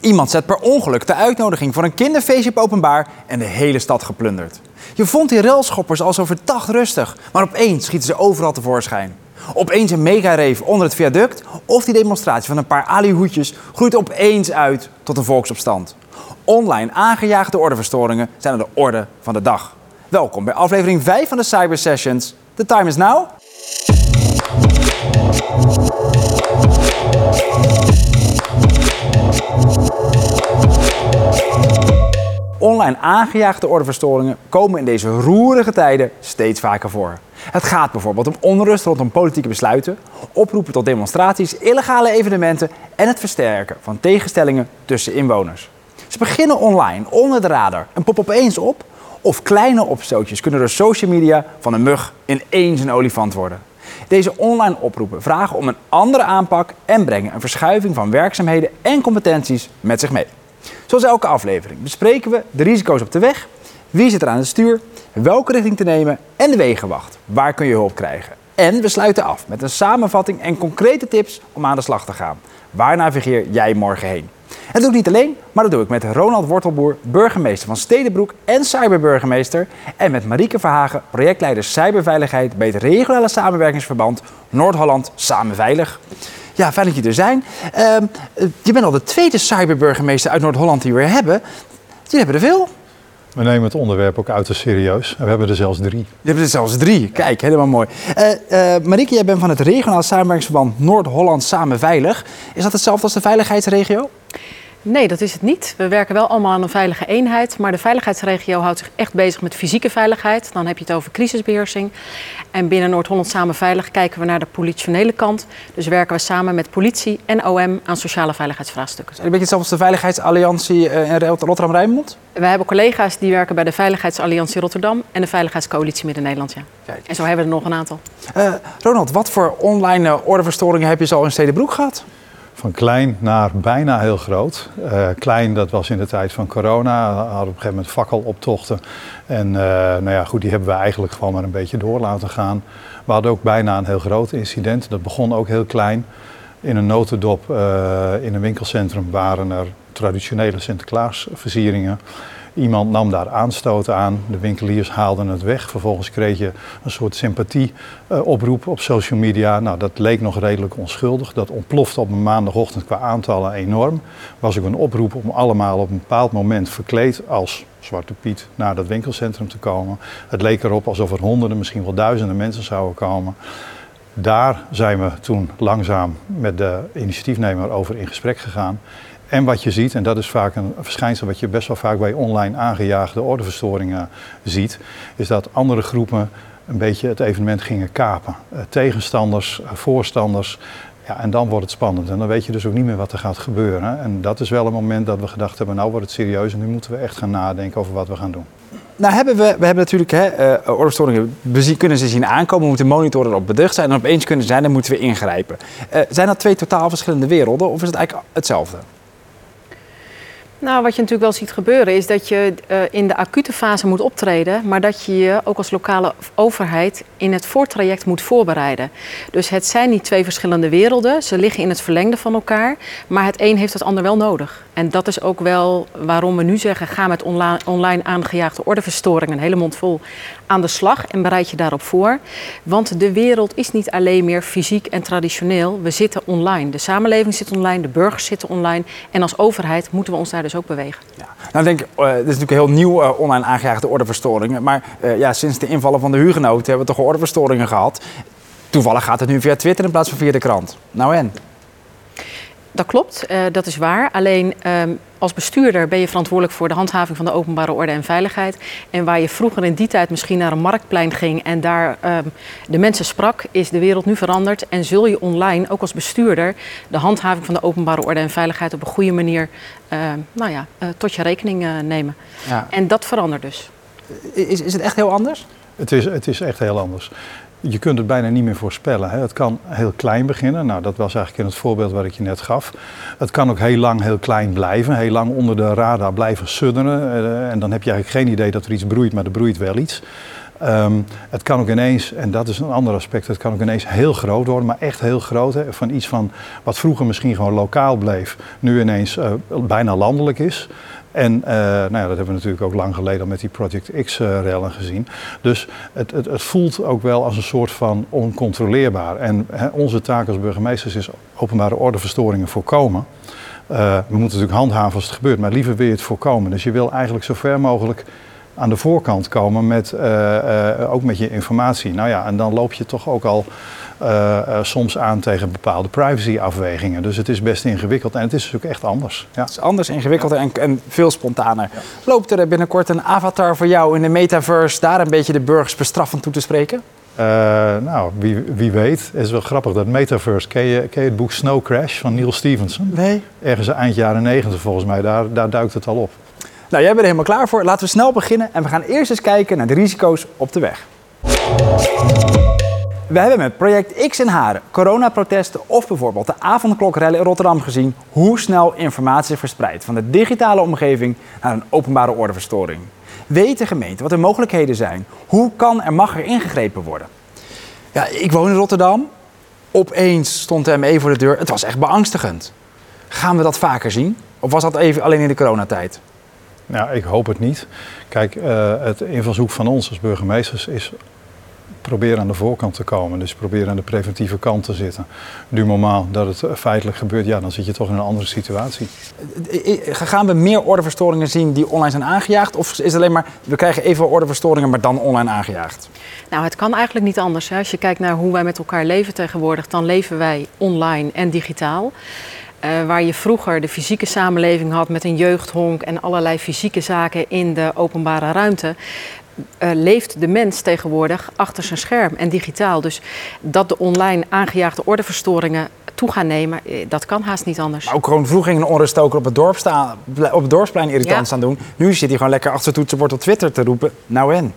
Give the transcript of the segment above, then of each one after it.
Iemand zet per ongeluk de uitnodiging voor een kinderfeestje op openbaar en de hele stad geplunderd. Je vond die railschoppers al zo verdacht rustig, maar opeens schieten ze overal tevoorschijn. Opeens een megareef onder het viaduct of die demonstratie van een paar alihoedjes groeit opeens uit tot een volksopstand. Online aangejaagde ordeverstoringen zijn aan de orde van de dag. Welkom bij aflevering 5 van de Cyber Sessions. The time is now. Online aangejaagde ordeverstoringen komen in deze roerige tijden steeds vaker voor. Het gaat bijvoorbeeld om onrust rondom politieke besluiten, oproepen tot demonstraties, illegale evenementen en het versterken van tegenstellingen tussen inwoners. Ze beginnen online, onder de radar en poppen opeens op. Of kleine opstootjes kunnen door social media van een mug ineens een olifant worden. Deze online oproepen vragen om een andere aanpak en brengen een verschuiving van werkzaamheden en competenties met zich mee. Zoals elke aflevering bespreken we de risico's op de weg, wie zit er aan het stuur, welke richting te nemen en de wegenwacht. Waar kun je hulp krijgen? En we sluiten af met een samenvatting en concrete tips om aan de slag te gaan. Waar navigeer jij morgen heen? En dat doe ik niet alleen, maar dat doe ik met Ronald Wortelboer, burgemeester van Stedenbroek en cyberburgemeester. En met Marieke Verhagen, projectleider cyberveiligheid bij het regionale samenwerkingsverband Noord-Holland Samen Veilig. Ja, fijn dat je er zijn. Ehm, je bent al de tweede cyberburgemeester uit Noord-Holland die we hebben. Jullie hebben er veel. We nemen het onderwerp ook uiterst serieus. We hebben er zelfs drie. Je hebt er zelfs drie. Kijk, helemaal mooi. Uh, uh, Marieke, jij bent van het regionaal samenwerkingsverband Noord-Holland Samen Veilig. Is dat hetzelfde als de veiligheidsregio? Nee, dat is het niet. We werken wel allemaal aan een veilige eenheid, maar de veiligheidsregio houdt zich echt bezig met fysieke veiligheid. Dan heb je het over crisisbeheersing. En binnen Noord-Holland Samen Veilig kijken we naar de politionele kant. Dus werken we samen met politie en OM aan sociale veiligheidsvraagstukken. Een beetje hetzelfde als de Veiligheidsalliantie eh, in Rotterdam-Rijnmond? We hebben collega's die werken bij de Veiligheidsalliantie Rotterdam en de Veiligheidscoalitie Midden-Nederland. Ja. Kijk. En zo hebben we er nog een aantal. Uh, Ronald, wat voor online ordeverstoringen heb je zo in Stedenbroek gehad? Van klein naar bijna heel groot. Uh, klein, dat was in de tijd van corona. We hadden op een gegeven moment fakkeloptochten. En uh, nou ja, goed, die hebben we eigenlijk gewoon maar een beetje door laten gaan. We hadden ook bijna een heel groot incident. Dat begon ook heel klein. In een notendop uh, in een winkelcentrum waren er traditionele Sinterklaasversieringen. Iemand nam daar aanstoot aan, de winkeliers haalden het weg. Vervolgens kreeg je een soort sympathieoproep op social media. Nou, dat leek nog redelijk onschuldig. Dat ontplofte op een maandagochtend qua aantallen enorm. Was ook een oproep om allemaal op een bepaald moment verkleed als Zwarte Piet naar dat winkelcentrum te komen. Het leek erop alsof er honderden, misschien wel duizenden mensen zouden komen. Daar zijn we toen langzaam met de initiatiefnemer over in gesprek gegaan. En wat je ziet, en dat is vaak een verschijnsel wat je best wel vaak bij online aangejaagde ordeverstoringen ziet, is dat andere groepen een beetje het evenement gingen kapen. Uh, tegenstanders, uh, voorstanders. Ja, en dan wordt het spannend. En dan weet je dus ook niet meer wat er gaat gebeuren. En dat is wel een moment dat we gedacht hebben, nou wordt het serieus en nu moeten we echt gaan nadenken over wat we gaan doen. Nou hebben we, we hebben natuurlijk hè, uh, ordeverstoringen, we kunnen ze zien aankomen, we moeten monitoren op beducht zijn en opeens kunnen zijn, dan moeten we ingrijpen. zijn dat twee totaal verschillende werelden of is het eigenlijk hetzelfde? Nou, wat je natuurlijk wel ziet gebeuren is dat je uh, in de acute fase moet optreden, maar dat je je ook als lokale overheid in het voortraject moet voorbereiden. Dus het zijn niet twee verschillende werelden, ze liggen in het verlengde van elkaar, maar het een heeft het ander wel nodig. En dat is ook wel waarom we nu zeggen: ga met online, online aangejaagde ordeverstoringen, een hele mond vol, aan de slag en bereid je daarop voor. Want de wereld is niet alleen meer fysiek en traditioneel. We zitten online. De samenleving zit online, de burgers zitten online. En als overheid moeten we ons daar dus ook bewegen. Ja. Nou, denk, uh, dit is natuurlijk heel nieuw uh, online aangejaagde ordeverstoringen. Maar uh, ja, sinds de invallen van de huurgenoten hebben we toch ordeverstoringen gehad. Toevallig gaat het nu via Twitter in plaats van via de krant. Nou en? Dat klopt, uh, dat is waar. Alleen um, als bestuurder ben je verantwoordelijk voor de handhaving van de openbare orde en veiligheid. En waar je vroeger in die tijd misschien naar een marktplein ging en daar um, de mensen sprak, is de wereld nu veranderd. En zul je online, ook als bestuurder, de handhaving van de openbare orde en veiligheid op een goede manier uh, nou ja, uh, tot je rekening nemen. Ja. En dat verandert dus. Is, is het echt heel anders? Het is, het is echt heel anders. Je kunt het bijna niet meer voorspellen. Hè. Het kan heel klein beginnen. Nou, dat was eigenlijk in het voorbeeld wat ik je net gaf. Het kan ook heel lang heel klein blijven. Heel lang onder de radar blijven sudderen. Uh, en dan heb je eigenlijk geen idee dat er iets broeit, maar er broeit wel iets. Ehm, het kan ook ineens, en dat is een ander aspect, het kan ook ineens heel groot worden, maar echt heel groot. Hè, van iets van wat vroeger misschien gewoon lokaal bleef, nu ineens uh, bijna landelijk is. En uh, nou ja, dat hebben we natuurlijk ook lang geleden al met die Project X-rellen gezien. Dus het, het, het, voelt ook wel als een soort van oncontroleerbaar. En onze taak als burgemeesters is openbare ordeverstoringen voorkomen. Uh, we moeten natuurlijk handhaven als het gebeurt, maar liever wil je het voorkomen. Dus je wil eigenlijk zo ver mogelijk aan de voorkant komen met, ook met je informatie. Nou ja, en dan loop je toch ook al soms aan tegen bepaalde privacyafwegingen. Dus het is best ingewikkeld en het is natuurlijk echt anders. Ja. Het is anders, ingewikkeld en, en, veel spontaner. Loopt er binnenkort een avatar voor jou in de metaverse daar een beetje de burgers bestraffend toe te spreken? Uh, nou, wie, wie weet. Het is wel grappig dat Metaverse. Ken je, ken je het boek Snow Crash van Neil Stevenson? Nee. Ergens eind jaren negentig volgens mij. Daar, daar duikt het al op. Nou, jij bent er helemaal klaar voor. Laten we snel beginnen en we gaan eerst eens kijken naar de risico's op de weg. We hebben met project X in Haren, coronaprotesten of bijvoorbeeld de avondklokrellen in Rotterdam gezien hoe snel informatie verspreidt van de digitale omgeving naar een openbare ordeverstoring. Weet de gemeente wat de mogelijkheden zijn? Hoe kan en mag er ingegrepen worden? Ja, ik woon in Rotterdam. Opeens stond de ME voor de deur. Het was echt beangstigend. Gaan we dat vaker zien? Of was dat even alleen in de coronatijd? Nou, ik hoop het niet. Kijk, uh, het invalshoek van ons als burgemeesters is proberen aan de voorkant te komen. Dus proberen aan de preventieve kant te zitten. Du moment dat het feitelijk gebeurt, ja, dan zit je toch in een andere situatie. Gaan we meer ordeverstoringen zien die online zijn aangejaagd? Of is het alleen maar, we krijgen even ordeverstoringen, maar dan online aangejaagd? Nou, het kan eigenlijk niet anders. Hè. Als je kijkt naar hoe wij met elkaar leven tegenwoordig, dan leven wij online en digitaal. Uh, waar je vroeger de fysieke samenleving had met een jeugdhonk en allerlei fysieke zaken in de openbare ruimte, uh, leeft de mens tegenwoordig achter zijn scherm en digitaal. Dus dat de online aangejaagde ordeverstoringen toe gaan nemen, eh, dat kan haast niet anders. Maar ook gewoon vroeger ging een onruststoker op het, dorp staan, op het dorpsplein irritant ja. staan doen. Nu zit hij gewoon lekker achter het toetsenbord op Twitter te roepen. Nou en?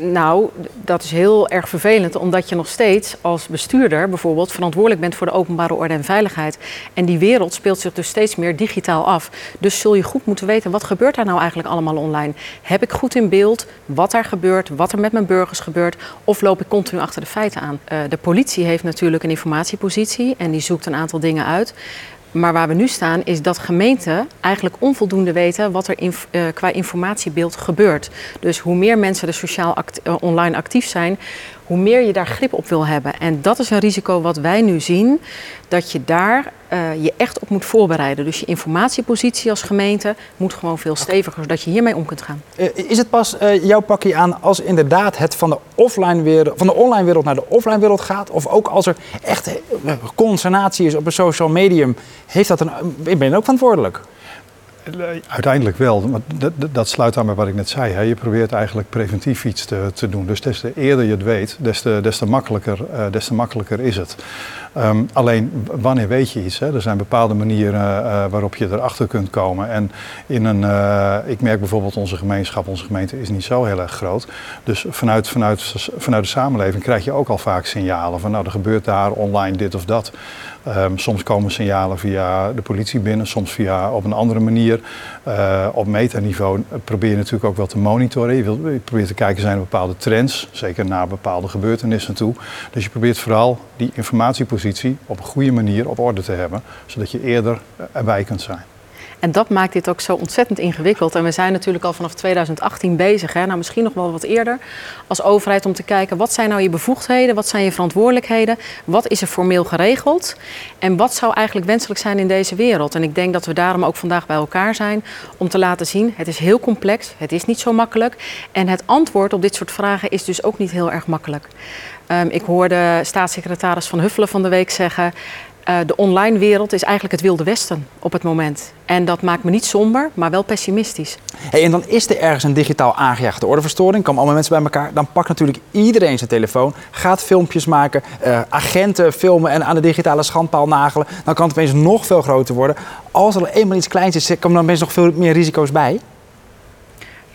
Nou, dat is heel erg vervelend, omdat je nog steeds als bestuurder bijvoorbeeld verantwoordelijk bent voor de openbare orde en veiligheid. En die wereld speelt zich dus steeds meer digitaal af. Dus zul je goed moeten weten, wat gebeurt daar nou eigenlijk allemaal online? Heb ik goed in beeld wat daar gebeurt, wat er met mijn burgers gebeurt, of loop ik continu achter de feiten aan? Uh, de politie heeft natuurlijk een informatiepositie en die zoekt een aantal dingen uit. Maar waar we nu staan is dat gemeenten eigenlijk onvoldoende weten wat er uh, qua informatiebeeld gebeurt. Dus hoe meer mensen er sociaal uh, online actief zijn, hoe meer je daar grip op wil hebben. En dat is een risico wat wij nu zien, dat je daar uh, je echt op moet voorbereiden. Dus je informatiepositie als gemeente moet gewoon veel steviger, zodat je hiermee om kunt gaan. Uh, is het pas uh, jouw pakje aan als inderdaad het van de, offline wereld, van de online wereld naar de offline wereld gaat? Of ook als er echt consternatie is op een social medium, heeft dat een, ben je ook verantwoordelijk? Uiteindelijk wel, maar dat, dat, sluit aan bij wat ik net zei. Hè. Je probeert eigenlijk preventief iets te, te, doen. Dus des te eerder je het weet, des te, des te, makkelijker, uh, des te makkelijker is het. Um, alleen, wanneer weet je iets? Hè? Er zijn bepaalde manieren uh, waarop je erachter kunt komen. En in een, uh, ik merk bijvoorbeeld onze gemeenschap, onze gemeente is niet zo heel erg groot. Dus vanuit, vanuit, vanuit de samenleving krijg je ook al vaak signalen van nou, er gebeurt daar online dit of dat. Um, soms komen signalen via de politie binnen, soms via op een andere manier. Op metaniveau probeer je natuurlijk ook wel te monitoren. Je, probeert te kijken, zijn er bepaalde trends, zeker naar bepaalde gebeurtenissen toe. Dus je probeert vooral die informatiepositie op een goede manier op orde te hebben, zodat je eerder erbij kunt zijn. En dat maakt dit ook zo ontzettend ingewikkeld. En we zijn natuurlijk al vanaf 2018 bezig, hè, nou misschien nog wel wat eerder, als overheid om te kijken wat zijn nou je bevoegdheden, wat zijn je verantwoordelijkheden, wat is er formeel geregeld en wat zou eigenlijk wenselijk zijn in deze wereld. En ik denk dat we daarom ook vandaag bij elkaar zijn om te laten zien, het is heel complex, het is niet zo makkelijk en het antwoord op dit soort vragen is dus ook niet heel erg makkelijk. Um, ik hoorde staatssecretaris Van Huffelen van de week zeggen. Uh, de online wereld is eigenlijk het wilde westen op het moment. En dat maakt me niet somber, maar wel pessimistisch. Hey, en dan is er ergens een digitaal aangejaagde ordeverstoring. Komen allemaal mensen bij elkaar. Dan pakt natuurlijk iedereen zijn telefoon. Gaat filmpjes maken. Uh, agenten filmen en aan de digitale schandpaal nagelen. Dan kan het opeens nog veel groter worden. Als er eenmaal iets kleins is, komen er opeens nog veel meer risico's bij.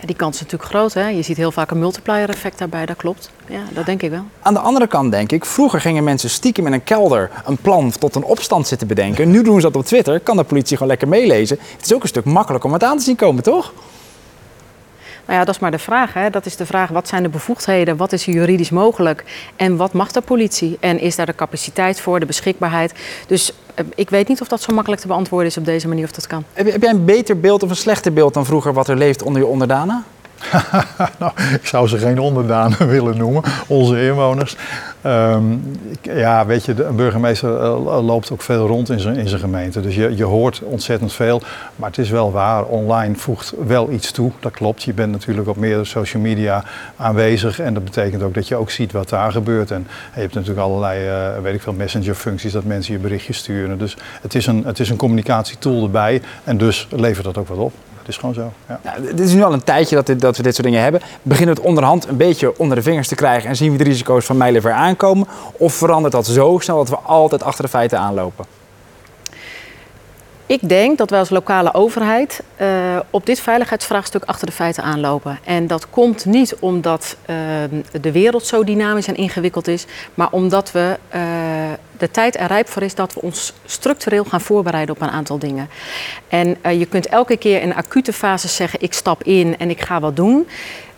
Die kans is natuurlijk groot. Hè? Je ziet heel vaak een multiplier effect daarbij, dat klopt. Ja, dat denk ik wel. Aan de andere kant denk ik, vroeger gingen mensen stiekem in een kelder een plan tot een opstand zitten bedenken. Nu doen ze dat op Twitter, kan de politie gewoon lekker meelezen. Het is ook een stuk makkelijker om het aan te zien komen, toch? Nou ja, dat is maar de vraag. Hè. Dat is de vraag, wat zijn de bevoegdheden? Wat is juridisch mogelijk? En wat mag de politie? En is daar de capaciteit voor, de beschikbaarheid? Dus eh, ik weet niet of dat zo makkelijk te beantwoorden is op deze manier of dat kan. Heb jij een beter beeld of een slechter beeld dan vroeger wat er leeft onder je onderdanen? nou, ik zou ze geen onderdanen willen noemen, onze inwoners. Ehm, ja, weet je, de burgemeester eh, loopt ook veel rond in zijn, gemeente. Dus je, je hoort ontzettend veel. Maar het is wel waar, online voegt wel iets toe. Dat klopt. Je bent natuurlijk op meerdere social media aanwezig. En dat betekent ook dat je ook ziet wat daar gebeurt. En je hebt natuurlijk allerlei, uh, weet ik veel, messenger functies dat mensen je berichtjes sturen. Dus het is een, het is een communicatietool erbij. En dus levert dat ook wat op. Het is gewoon zo. Ja. Nou, dit is nu al een tijdje dat, dit, dat we dit soort dingen hebben. Beginnen we het onderhand een beetje onder de vingers te krijgen en zien we de risico's van mijlenver aankomen? Of verandert dat zo snel dat we altijd achter de feiten aanlopen? Ik denk dat wij als lokale overheid uh, op dit veiligheidsvraagstuk achter de feiten aanlopen. En dat komt niet omdat uh, de wereld zo dynamisch en ingewikkeld is, maar omdat we uh, de tijd er rijp voor is dat we ons structureel gaan voorbereiden op een aantal dingen. En je kunt elke keer in acute fases zeggen: ik stap in en ik ga wat doen.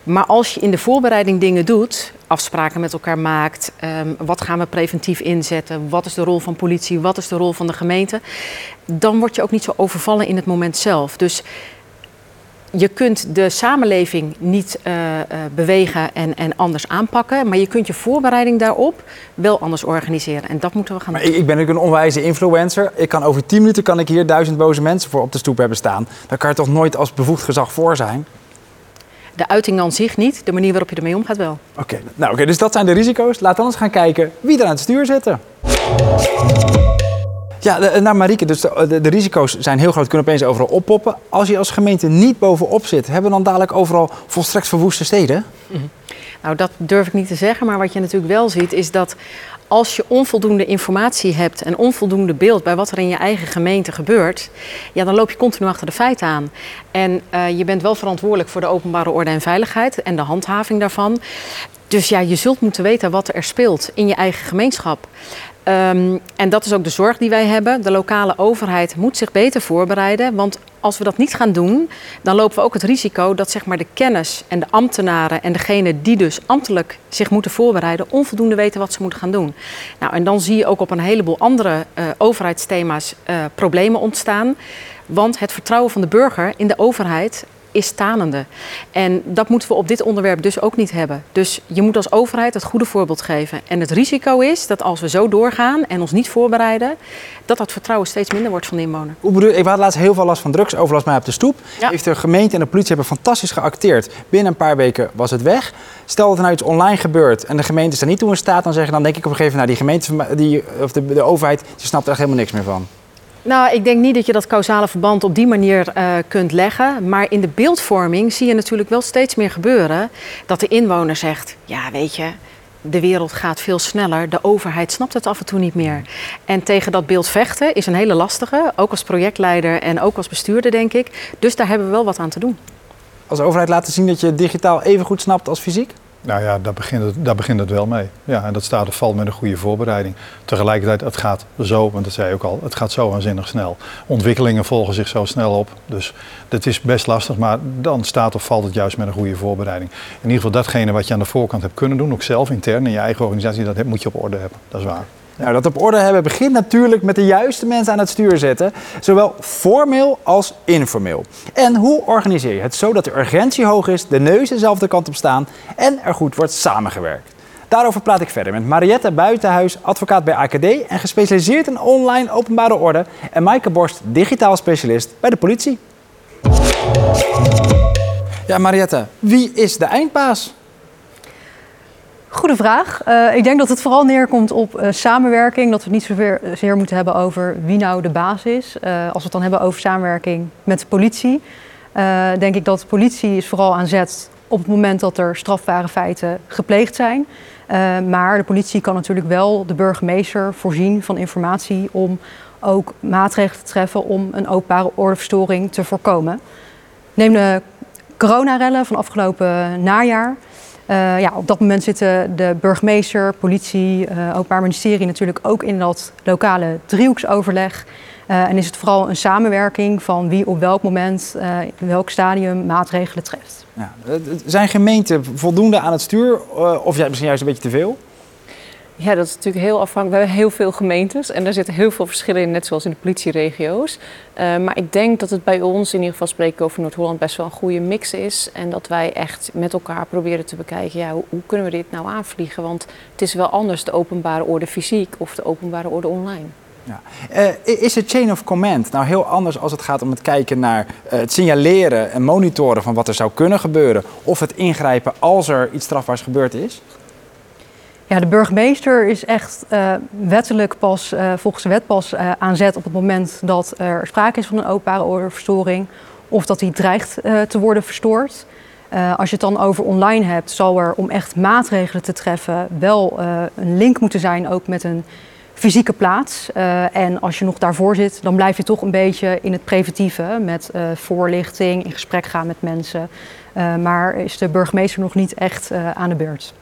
Maar als je in de voorbereiding dingen doet, afspraken met elkaar maakt, um, wat gaan we preventief inzetten, wat is de rol van politie, wat is de rol van de gemeente, dan word je ook niet zo overvallen in het moment zelf. Dus je kunt de samenleving niet uh, uh, bewegen en, en anders aanpakken, maar je kunt je voorbereiding daarop wel anders organiseren. En dat moeten we gaan maar doen. Ik, ik ben natuurlijk een onwijze influencer. Ik kan over 10 minuten kan ik hier duizend boze mensen voor op de stoep hebben staan. Daar kan je toch nooit als bevoegd gezag voor zijn? De uiting aan zich niet, de manier waarop je ermee omgaat wel. Oké, okay. nou, okay, dus dat zijn de risico's. Laten we eens gaan kijken wie er aan het stuur zitten. Ja, de, nou Marieke, dus de, de, risico's zijn heel groot, kunnen opeens overal oppoppen. Als je als gemeente niet bovenop zit, hebben we dan dadelijk overal volstrekt verwoeste steden? -hmm. Nou, dat durf ik niet te zeggen, maar wat je natuurlijk wel ziet is dat als je onvoldoende informatie hebt en onvoldoende beeld bij wat er in je eigen gemeente gebeurt, ja, dan loop je continu achter de feiten aan. En uh, je bent wel verantwoordelijk voor de openbare orde en veiligheid en de handhaving daarvan. Dus ja, je zult moeten weten wat er speelt in je eigen gemeenschap. Um, en dat is ook de zorg die wij hebben. De lokale overheid moet zich beter voorbereiden. Want als we dat niet gaan doen, dan lopen we ook het risico dat zeg maar, de kennis en de ambtenaren en degenen die dus ambtelijk zich moeten voorbereiden, onvoldoende weten wat ze moeten gaan doen. Nou, en dan zie je ook op een heleboel andere uh, overheidsthema's uh, problemen ontstaan. Want het vertrouwen van de burger in de overheid is tanende. En dat moeten we op dit onderwerp dus ook niet hebben. Dus je moet als overheid het goede voorbeeld geven. En het risico is dat als we zo doorgaan en ons niet voorbereiden, dat dat vertrouwen steeds minder wordt van de inwoner. Hoe bedoel, ik had laatst heel veel last van drugsoverlast mij op de stoep. Ja. Heeft de gemeente en de politie hebben fantastisch geacteerd. Binnen een paar weken was het weg. Stel dat er nou iets online gebeurt en de gemeente is daar niet toe in staat, dan zeggen dan denk ik op een gegeven moment, nou die gemeente die, of de, de overheid, die snapt er echt helemaal niks meer van. Nou, ik denk niet dat je dat causale verband op die manier uh, kunt leggen. Maar in de beeldvorming zie je natuurlijk wel steeds meer gebeuren dat de inwoner zegt: Ja, weet je, de wereld gaat veel sneller. De overheid snapt het af en toe niet meer. En tegen dat beeld vechten is een hele lastige, ook als projectleider en ook als bestuurder, denk ik. Dus daar hebben we wel wat aan te doen. Als overheid laten zien dat je digitaal even goed snapt als fysiek? Nou ja, daar begint, het, daar begint het wel mee. Ja, en dat staat of valt met een goede voorbereiding. Tegelijkertijd, het gaat zo, want dat zei je ook al, het gaat zo waanzinnig snel. Ontwikkelingen volgen zich zo snel op. Dus dat is best lastig, maar dan staat of valt het juist met een goede voorbereiding. In ieder geval datgene wat je aan de voorkant hebt kunnen doen, ook zelf intern in je eigen organisatie, dat moet je op orde hebben. Dat is waar. Nou, dat op orde hebben begint natuurlijk met de juiste mensen aan het stuur zetten, zowel formeel als informeel. En hoe organiseer je het zodat de urgentie hoog is, de neus dezelfde kant op staan en er goed wordt samengewerkt? Daarover praat ik verder met Mariette Buitenhuis, advocaat bij AKD en gespecialiseerd in online openbare orde, en Maaike Borst, digitaal specialist bij de politie. Ja, Mariette, wie is de eindbaas? Goede vraag. Uh, ik denk dat het vooral neerkomt op uh, samenwerking. Dat we het niet zozeer zeer moeten hebben over wie nou de baas is. Als we het dan hebben over samenwerking met de politie, denk ik dat de politie is vooral aan zet op het moment dat er strafbare feiten gepleegd zijn. maar de politie kan natuurlijk wel de burgemeester voorzien van informatie om ook maatregelen te treffen om een openbare ordeverstoring te voorkomen. Neem de coronarellen van afgelopen najaar. Uh, ja, op dat moment zitten de burgemeester, politie, uh, openbaar ministerie natuurlijk ook in dat lokale driehoeksoverleg. Uh, en is het vooral een samenwerking van wie op welk moment, in welk stadium maatregelen treft. Ja. Zijn gemeenten voldoende aan het stuur of misschien juist een beetje te veel? Ja, dat is natuurlijk heel afhankelijk. We hebben heel veel gemeentes en daar zitten heel veel verschillen in, net zoals in de politieregio's. Uh, maar ik denk dat het bij ons, in ieder geval spreken over Noord-Holland, best wel een goede mix is. En dat wij echt met elkaar proberen te bekijken, ja, hoe, hoe, kunnen we dit nou aanvliegen? Want het is wel anders de openbare orde fysiek of de openbare orde online. Ja. Uh, is het chain of command nou heel anders als het gaat om het kijken naar uh, het signaleren en monitoren van wat er zou kunnen gebeuren? Of het ingrijpen als er iets strafbaars gebeurd is? Ja, de burgemeester is echt uh, wettelijk pas, uh, volgens de wet pas uh, aan zet op het moment dat er sprake is van een openbare ordeverstoring of dat die dreigt te worden verstoord. als je het dan over online hebt, zal er om echt maatregelen te treffen wel een link moeten zijn ook met een fysieke plaats. en als je nog daarvoor zit, dan blijf je toch een beetje in het preventieve met voorlichting, in gesprek gaan met mensen. maar is de burgemeester nog niet echt aan de beurt.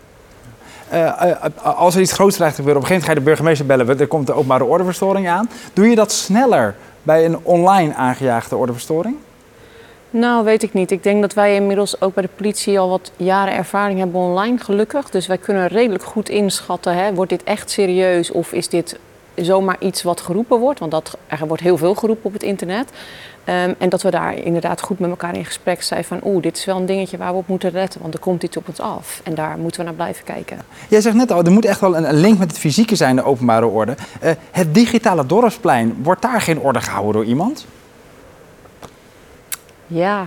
Uh, als er iets groots dreigt te gebeuren, op een gegeven moment ga je de burgemeester bellen, er komt de openbare ordeverstoring aan. Doe je dat sneller bij een online aangejaagde ordeverstoring? Nou, weet ik niet. Ik denk dat wij inmiddels ook bij de politie al wat jaren ervaring hebben online, gelukkig. Dus wij kunnen redelijk goed inschatten, hè, wordt dit echt serieus of is dit zomaar iets wat geroepen wordt? Want dat, er wordt heel veel geroepen op het internet. Um, en dat we daar inderdaad goed met elkaar in gesprek zijn van oeh, dit is wel een dingetje waar we op moeten letten, want er komt iets op ons af. En daar moeten we naar blijven kijken. Jij zegt net al, er moet echt wel een, link met het fysieke zijn, de openbare orde. Uh, het digitale dorpsplein, wordt daar geen orde gehouden door iemand? Ja,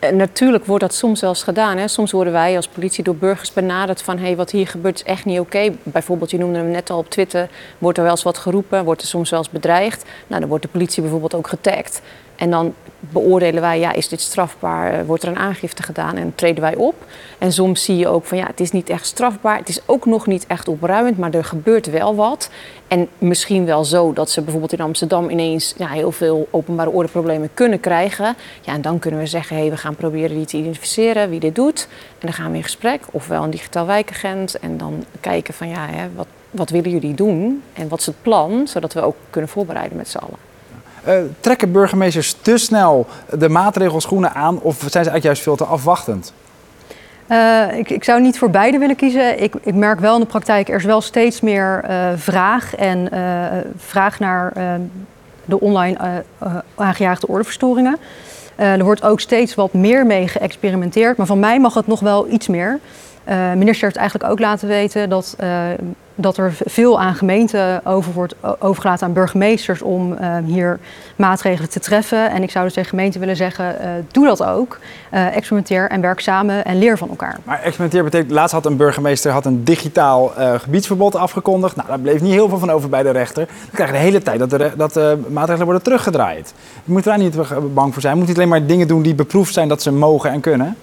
eh, natuurlijk wordt dat soms eens gedaan. Hè. Soms worden wij als politie door burgers benaderd van... hé, wat hier gebeurt is echt niet oké. Bijvoorbeeld, je noemde hem net al op Twitter... wordt er wel eens wat geroepen, wordt er soms wel eens bedreigd. Nou, dan wordt de politie bijvoorbeeld ook getagd. En dan beoordelen wij, ja, is dit strafbaar? Eh, wordt er een aangifte gedaan en treden wij op? En soms zie je ook van, ja, het is niet echt strafbaar. Het is ook nog niet echt opruimend, maar er gebeurt wel wat. En misschien wel zo dat ze bijvoorbeeld in Amsterdam ineens ja, heel veel openbare ordeproblemen kunnen krijgen. Ja, en dan kunnen we zeggen, hé, hey, we gaan proberen die te identificeren, wie dit doet. En dan gaan we in gesprek, ofwel een digitaal wijkagent. En dan kijken van, ja, hè, wat, wat willen jullie doen? En wat is het plan? Zodat we ook kunnen voorbereiden met z'n allen. Uh, trekken burgemeesters te snel de maatregelschoenen aan of zijn ze eigenlijk juist veel te afwachtend? Uh, ik, ik, zou niet voor beide willen kiezen. Ik, ik, merk wel in de praktijk, er is wel steeds meer uh, vraag en vraag naar de online aangejaagde ordeverstoringen. er wordt ook steeds wat meer mee geëxperimenteerd, maar van mij mag het nog wel iets meer. De minister heeft eigenlijk ook laten weten dat dat er veel aan gemeenten over wordt overgelaten aan burgemeesters om uh, hier maatregelen te treffen. En ik zou dus tegen gemeenten willen zeggen, uh, doe dat ook. Uh, experimenteer en werk samen en leer van elkaar. Maar experimenteer betekent, laatst had een burgemeester had een digitaal gebiedsverbod afgekondigd. Nou, daar bleef niet heel veel van over bij de rechter. Dan krijg je de hele tijd dat, er, dat maatregelen worden teruggedraaid. Je moet daar niet bang voor zijn. Je moet niet alleen maar dingen doen die beproefd zijn dat ze mogen en kunnen.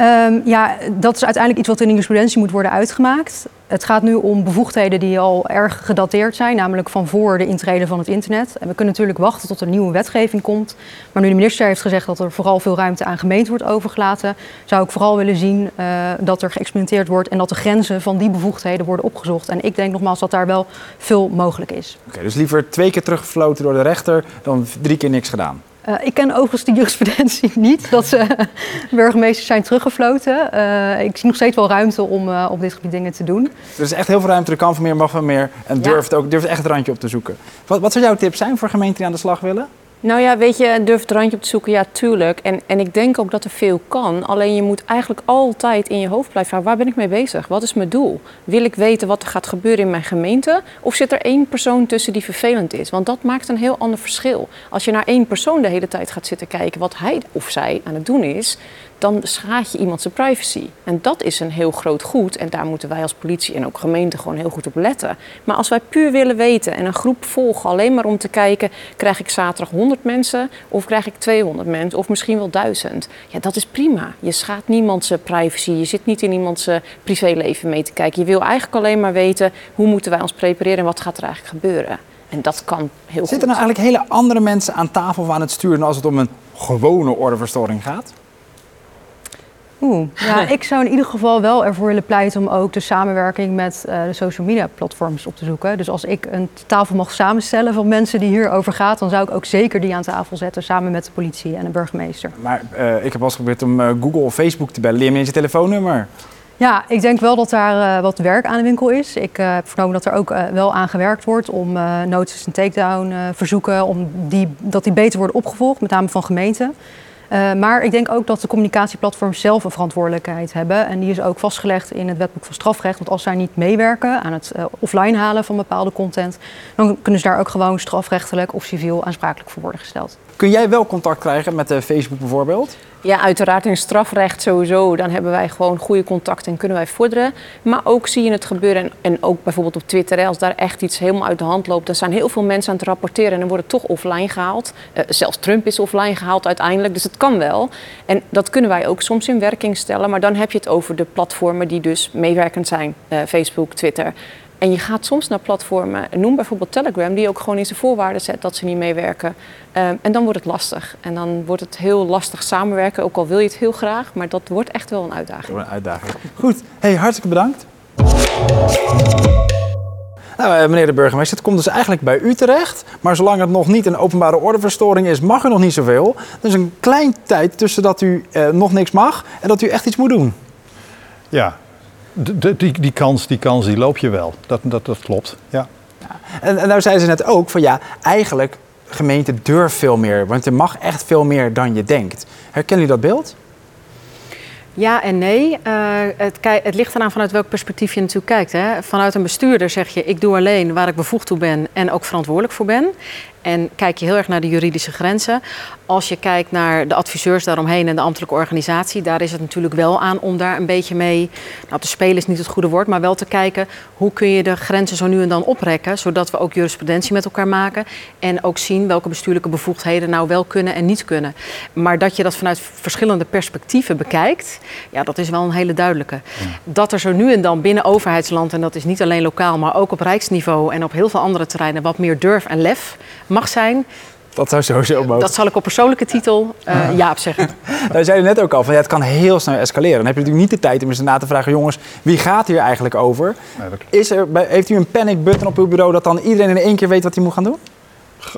Um, ja, dat is uiteindelijk iets wat in de jurisprudentie moet worden uitgemaakt. Het gaat nu om bevoegdheden die al erg gedateerd zijn, namelijk van voor de intrede van het internet. En we kunnen natuurlijk wachten tot er nieuwe wetgeving komt. Maar nu de minister heeft gezegd dat er vooral veel ruimte aan gemeenten wordt overgelaten, zou ik vooral willen zien uh, dat er geëxperimenteerd wordt en dat de grenzen van die bevoegdheden worden opgezocht. En ik denk nogmaals dat daar wel veel mogelijk is. Oké, dus liever twee keer teruggefloten door de rechter dan drie keer niks gedaan. Uh, ik ken overigens de jurisprudentie niet, dat ze burgemeesters zijn teruggefloten. Uh, ik zie nog steeds wel ruimte om uh, op dit gebied dingen te doen. Er is echt heel veel ruimte, er kan van meer, mag van meer. En durft, ook, durft echt het randje op te zoeken. Wat, wat zou jouw tip zijn voor gemeenten die aan de slag willen? Nou ja, weet je, durf het randje op te zoeken, ja, tuurlijk. En, en ik denk ook dat er veel kan. Alleen je moet eigenlijk altijd in je hoofd blijven waar ben ik mee bezig? Wat is mijn doel? Wil ik weten wat er gaat gebeuren in mijn gemeente? Of zit er één persoon tussen die vervelend is? Want dat maakt een heel ander verschil. Als je naar één persoon de hele tijd gaat zitten kijken wat hij of zij aan het doen is, dan schaadt je iemand zijn privacy. En dat is een heel groot goed. En daar moeten wij als politie en ook gemeente gewoon heel goed op letten. Maar als wij puur willen weten en een groep volgen alleen maar om te kijken... krijg ik zaterdag 100 mensen of krijg ik 200 mensen of misschien wel 1000. Ja, dat is prima. Je schaadt niemand zijn privacy. Je zit niet in iemands privéleven mee te kijken. Je wil eigenlijk alleen maar weten hoe moeten wij ons prepareren en wat gaat er eigenlijk gebeuren. En dat kan heel Zitten goed. Zitten er nou eigenlijk hele andere mensen aan tafel aan het sturen als het om een gewone ordeverstoring gaat? Oeh, ja, ik zou in ieder geval wel ervoor willen pleiten om ook de samenwerking met uh, de social media platforms op te zoeken. Dus als ik een tafel mag samenstellen van mensen die hierover gaat, dan zou ik ook zeker die aan tafel zetten samen met de politie en de burgemeester. Maar uh, ik heb al eens geprobeerd om uh, Google of Facebook te bellen. Leer me eens je telefoonnummer. Ja, ik denk wel dat daar uh, wat werk aan de winkel is. Ik uh, heb vernomen dat er ook uh, wel aan gewerkt wordt om notices en takedown verzoeken, om die, dat die beter worden opgevolgd, met name van gemeenten. Uh, maar ik denk ook dat de communicatieplatforms zelf een verantwoordelijkheid hebben. En die is ook vastgelegd in het wetboek van strafrecht. Want als zij niet meewerken aan het uh, offline halen van bepaalde content, dan kunnen ze daar ook gewoon strafrechtelijk of civiel aansprakelijk voor worden gesteld. Kun jij wel contact krijgen met uh, Facebook bijvoorbeeld? Ja, uiteraard in strafrecht sowieso. Dan hebben wij gewoon goede contacten en kunnen wij vorderen. Maar ook zie je het gebeuren. En, ook bijvoorbeeld op Twitter, als daar echt iets helemaal uit de hand loopt. Dan zijn heel veel mensen aan het rapporteren en dan wordt het toch offline gehaald. Uh, zelfs Trump is offline gehaald uiteindelijk. Dus het kan wel. En dat kunnen wij ook soms in werking stellen. Maar dan heb je het over de platformen die dus meewerkend zijn. Uh, Facebook, Twitter. En je gaat soms naar platformen, noem bijvoorbeeld Telegram, die ook gewoon in zijn voorwaarden zet dat ze niet meewerken. Um, en dan wordt het lastig. En dan wordt het heel lastig samenwerken, ook al wil je het heel graag, maar dat wordt echt wel een uitdaging. Een uitdaging. Goed, hey, hartstikke bedankt. Nou, meneer de burgemeester, het komt dus eigenlijk bij u terecht. Maar zolang het nog niet een openbare ordeverstoring is, mag u nog niet zoveel. Er is een klein tijd tussen dat u eh, nog niks mag en dat u echt iets moet doen. Ja, de, die, die, kans, die kans die loop je wel. Dat, dat, dat klopt, ja. ja. En, en nou zei ze net ook van ja, eigenlijk gemeente durft veel meer. Want er mag echt veel meer dan je denkt. Herkennen jullie dat beeld? Ja en nee. Uh, het, het, ligt eraan vanuit welk perspectief je natuurlijk kijkt. Hè. Vanuit een bestuurder zeg je, ik doe alleen waar ik bevoegd toe ben en ook verantwoordelijk voor ben. En kijk je heel erg naar de juridische grenzen. Als je kijkt naar de adviseurs daaromheen en de ambtelijke organisatie, daar is het natuurlijk wel aan om daar een beetje mee, nou te spelen is niet het goede woord, maar wel te kijken hoe kun je de grenzen zo nu en dan oprekken, zodat we ook jurisprudentie met elkaar maken en ook zien welke bestuurlijke bevoegdheden nou wel kunnen en niet kunnen. Maar dat je dat vanuit verschillende perspectieven bekijkt, ja, dat is wel een hele duidelijke. Dat er zo nu en dan binnen overheidsland, en dat is niet alleen lokaal, maar ook op rijksniveau en op heel veel andere terreinen, wat meer durf en lef mag zijn. Dat zou sowieso mogen. Dat zal ik op persoonlijke titel uh, Jaap zeggen. nou, zei net ook al, van, ja, het kan heel snel escaleren. Dan heb je natuurlijk niet de tijd om eens na te vragen... jongens, wie gaat hier eigenlijk over? Is er, heeft u een panic button op uw bureau... dat dan iedereen in één keer weet wat hij moet gaan doen?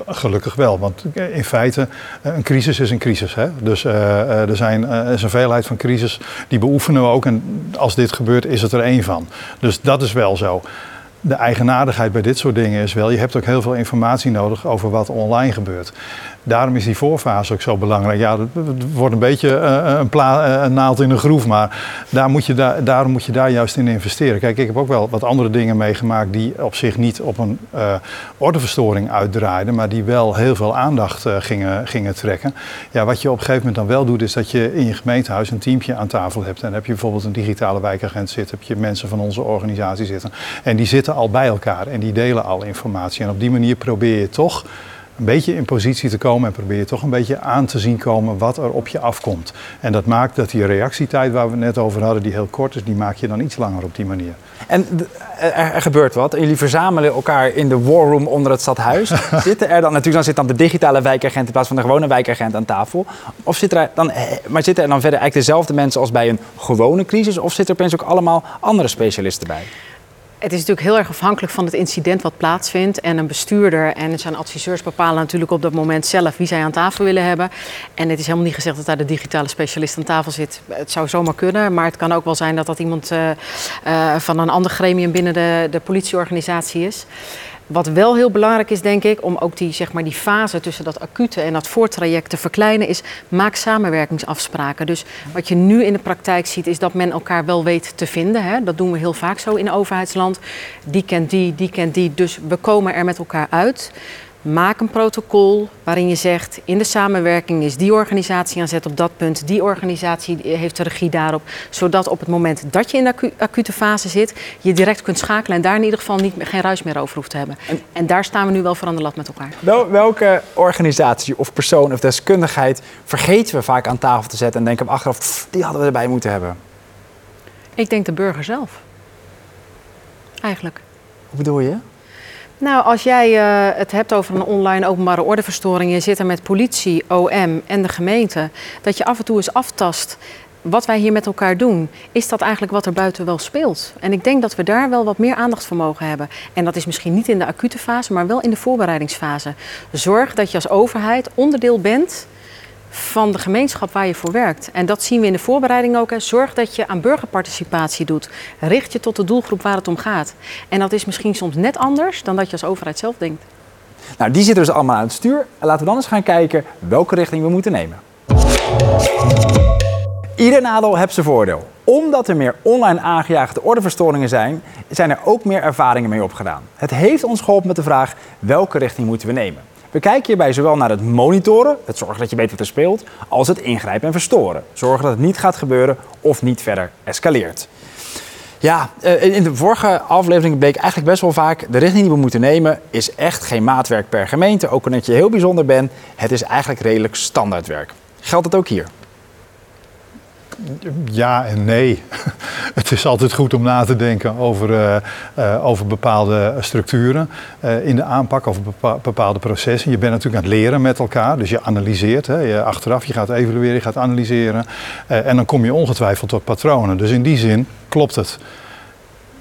Gelukkig wel, want in feite, eh, een crisis is een crisis. Hè? Dus uh, er, zijn, uh, is een veelheid van crisis, die beoefenen we ook. En als dit gebeurt, is het er één van. Dus dat is wel zo de eigenaardigheid bij dit soort dingen is wel, je hebt ook heel veel informatie nodig over wat online gebeurt. Daarom is die voorfase ook zo belangrijk. Ja, het wordt een beetje uh, een, pla- een, naald in een groef, maar daar moet je daar, daarom moet je daar juist in investeren. Kijk, ik heb ook wel wat andere dingen meegemaakt die op zich niet op een ordeverstoring uitdraaiden, maar die wel heel veel aandacht gingen, gingen trekken. Ja, wat je op een gegeven moment dan wel doet, is dat je in je gemeentehuis een teampje aan tafel hebt. En dan heb je bijvoorbeeld een digitale wijkagent zitten, heb je mensen van onze organisatie zitten. En die zitten al bij elkaar en die delen al informatie. En op die manier probeer je toch een beetje in positie te komen en probeer je toch een beetje aan te zien komen wat er op je afkomt. En dat maakt dat die reactietijd waar we het net over hadden, die heel kort is, die maak je dan iets langer op die manier. En er, gebeurt wat. Jullie verzamelen elkaar in de war room onder het stadhuis. zitten er dan, natuurlijk dan zit dan de digitale wijkagent in plaats van de gewone wijkagent aan tafel. Of zit er dan, eh, maar zitten er dan verder eigenlijk dezelfde mensen als bij een gewone crisis? Of zitten er opeens ook allemaal andere specialisten bij? Het is natuurlijk heel erg afhankelijk van het incident wat plaatsvindt. En een bestuurder en zijn adviseurs bepalen natuurlijk op dat moment zelf wie zij aan tafel willen hebben. En het is helemaal niet gezegd dat daar de digitale specialist aan tafel zit. Het zou zomaar kunnen, maar het kan ook wel zijn dat dat iemand uh, uh, van een ander gremium binnen de, de politieorganisatie is. Wat wel heel belangrijk is, denk ik, om ook die, zeg maar, die fase tussen dat acute en dat voortraject te verkleinen, is maak samenwerkingsafspraken. Dus wat je nu in de praktijk ziet, is dat men elkaar wel weet te vinden. Hè. Dat doen we heel vaak zo in overheidsland. Die kent die, die kent die. Dus we komen er met elkaar uit. Maak een protocol waarin je zegt: in de samenwerking is die organisatie aan zet op dat punt, die organisatie heeft de regie daarop, zodat op het moment dat je in de acu acute fase zit, je direct kunt schakelen en daar in ieder geval niet, geen ruis meer over hoeft te hebben. En, en daar staan we nu wel voor aan de lat met elkaar. Wel, welke organisatie of persoon of deskundigheid vergeten we vaak aan tafel te zetten en denken we achteraf: pff, die hadden we erbij moeten hebben? Ik denk de burger zelf. Eigenlijk. Hoe bedoel je? Nou, als jij uh, het hebt over een online openbare ordeverstoring, je zit er met politie, OM en de gemeente, dat je af en toe eens aftast wat wij hier met elkaar doen, is dat eigenlijk wat er buiten wel speelt. En ik denk dat we daar wel wat meer aandacht voor mogen hebben. En dat is misschien niet in de acute fase, maar wel in de voorbereidingsfase. Zorg dat je als overheid onderdeel bent van de gemeenschap waar je voor werkt. En dat zien we in de voorbereiding ook. Hè. Zorg dat je aan burgerparticipatie doet. Richt je tot de doelgroep waar het om gaat. En dat is misschien soms net anders dan dat je als overheid zelf denkt. Nou, die zitten dus allemaal aan het stuur. Laten we dan eens gaan kijken welke richting we moeten nemen. Ieder nadeel heeft zijn voordeel. Omdat er meer online aangejaagde ordeverstoringen zijn, zijn er ook meer ervaringen mee opgedaan. Het heeft ons geholpen met de vraag welke richting moeten we nemen. We kijken hierbij zowel naar het monitoren, het zorgen dat je weet wat er speelt, als het ingrijpen en verstoren. Zorgen dat het niet gaat gebeuren of niet verder escaleert. Ja, eh, in de vorige aflevering bleek eigenlijk best wel vaak... de richting die we moeten nemen is echt geen maatwerk per gemeente. Ook omdat je heel bijzonder bent, het is eigenlijk redelijk standaardwerk. Geldt het ook hier? Ja en nee. Het is altijd goed om na te denken over, uh, uh, over bepaalde structuren uh, in de aanpak, over bepa bepaalde processen. Je bent natuurlijk aan het leren met elkaar, dus je analyseert. Hè, je achteraf, je gaat evalueren, je gaat analyseren. en dan kom je ongetwijfeld tot patronen. Dus in die zin klopt het.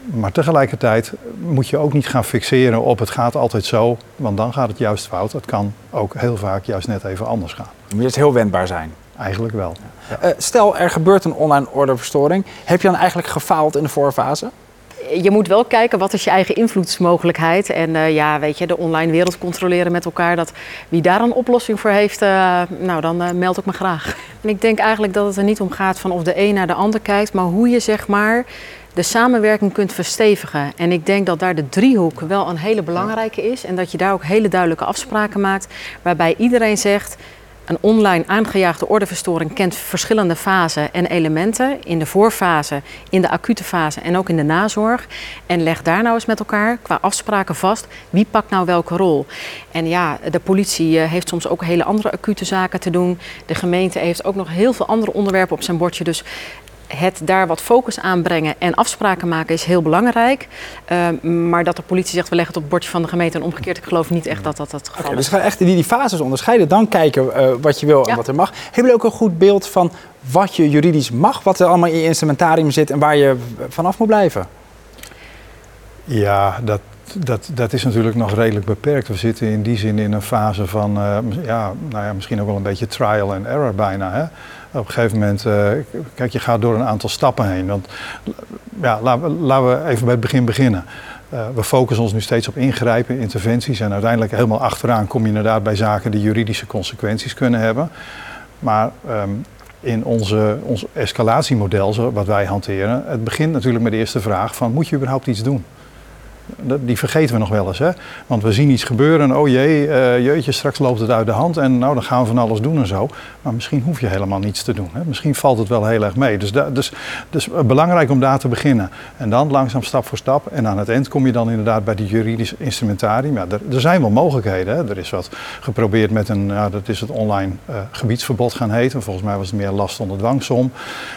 Maar tegelijkertijd moet je ook niet gaan fixeren op het gaat altijd zo, want dan gaat het juist fout. Het kan ook heel vaak juist net even anders gaan. Je moet heel wendbaar zijn. Eigenlijk wel. Ja. Uh, stel, er gebeurt een online orderverstoring. Heb je dan eigenlijk gefaald in de voorfase? Je moet wel kijken wat is je eigen invloedsmogelijkheid. En uh, ja, weet je, de online wereld controleren met elkaar. Dat wie daar een oplossing voor heeft, uh, nou dan meld ik me graag. En ik denk eigenlijk dat het er niet om gaat van of de een naar de ander kijkt. Maar hoe je zeg maar de samenwerking kunt verstevigen. En ik denk dat daar de driehoek wel een hele belangrijke is. En dat je daar ook hele duidelijke afspraken maakt. Waarbij iedereen zegt een online aangejaagde ordeverstoring kent verschillende fasen en elementen. In de voorfase, in de acute fase en ook in de nazorg. En leg daar nou eens met elkaar qua afspraken vast wie pakt nou welke rol. En ja, de politie eh, heeft soms ook hele andere acute zaken te doen. De gemeente heeft ook nog heel veel andere onderwerpen op zijn bordje. Dus het daar wat focus aan brengen en afspraken maken is heel belangrijk. Uh, maar dat de politie zegt we leggen het op het bordje van de gemeente en omgekeerd, ik geloof niet echt dat dat het geval okay, is. Dus ga echt die, die fases onderscheiden, dan kijken uh, wat je wil en wat er mag. Hebben jullie ook een goed beeld van wat je juridisch mag, wat er allemaal in je instrumentarium zit en waar je vanaf moet blijven? Ja, dat, dat, dat is natuurlijk nog redelijk beperkt. We zitten in die zin in een fase van, uh, ja, nou ja, misschien ook wel een beetje trial and error bijna. Hè? Op een gegeven moment, uh, kijk, je gaat door een aantal stappen heen. Want ja, laten, we even bij het begin beginnen. Uh, we focussen ons nu steeds op ingrijpen, interventies. En uiteindelijk helemaal achteraan kom je inderdaad bij zaken die juridische consequenties kunnen hebben. Maar um, in onze, ons escalatiemodel, wat wij hanteren, het begint natuurlijk met de eerste vraag van moet je überhaupt iets doen? Die vergeten we nog wel eens. Hè? Want we zien iets gebeuren. Oh jee, uh, jeetje, straks loopt het uit de hand. En nou, dan gaan we van alles doen en zo. Maar misschien hoef je helemaal niets te doen. Hè? Misschien valt het wel heel erg mee. Dus, da, dus, dus belangrijk om daar te beginnen. En dan langzaam stap voor stap. En aan het eind kom je dan inderdaad bij die juridisch instrumentarium. Ja, er, er zijn wel mogelijkheden. Hè? Er is wat geprobeerd met een, ja, dat is het online uh, gebiedsverbod gaan heten. Volgens mij was het meer last onder dwangsom.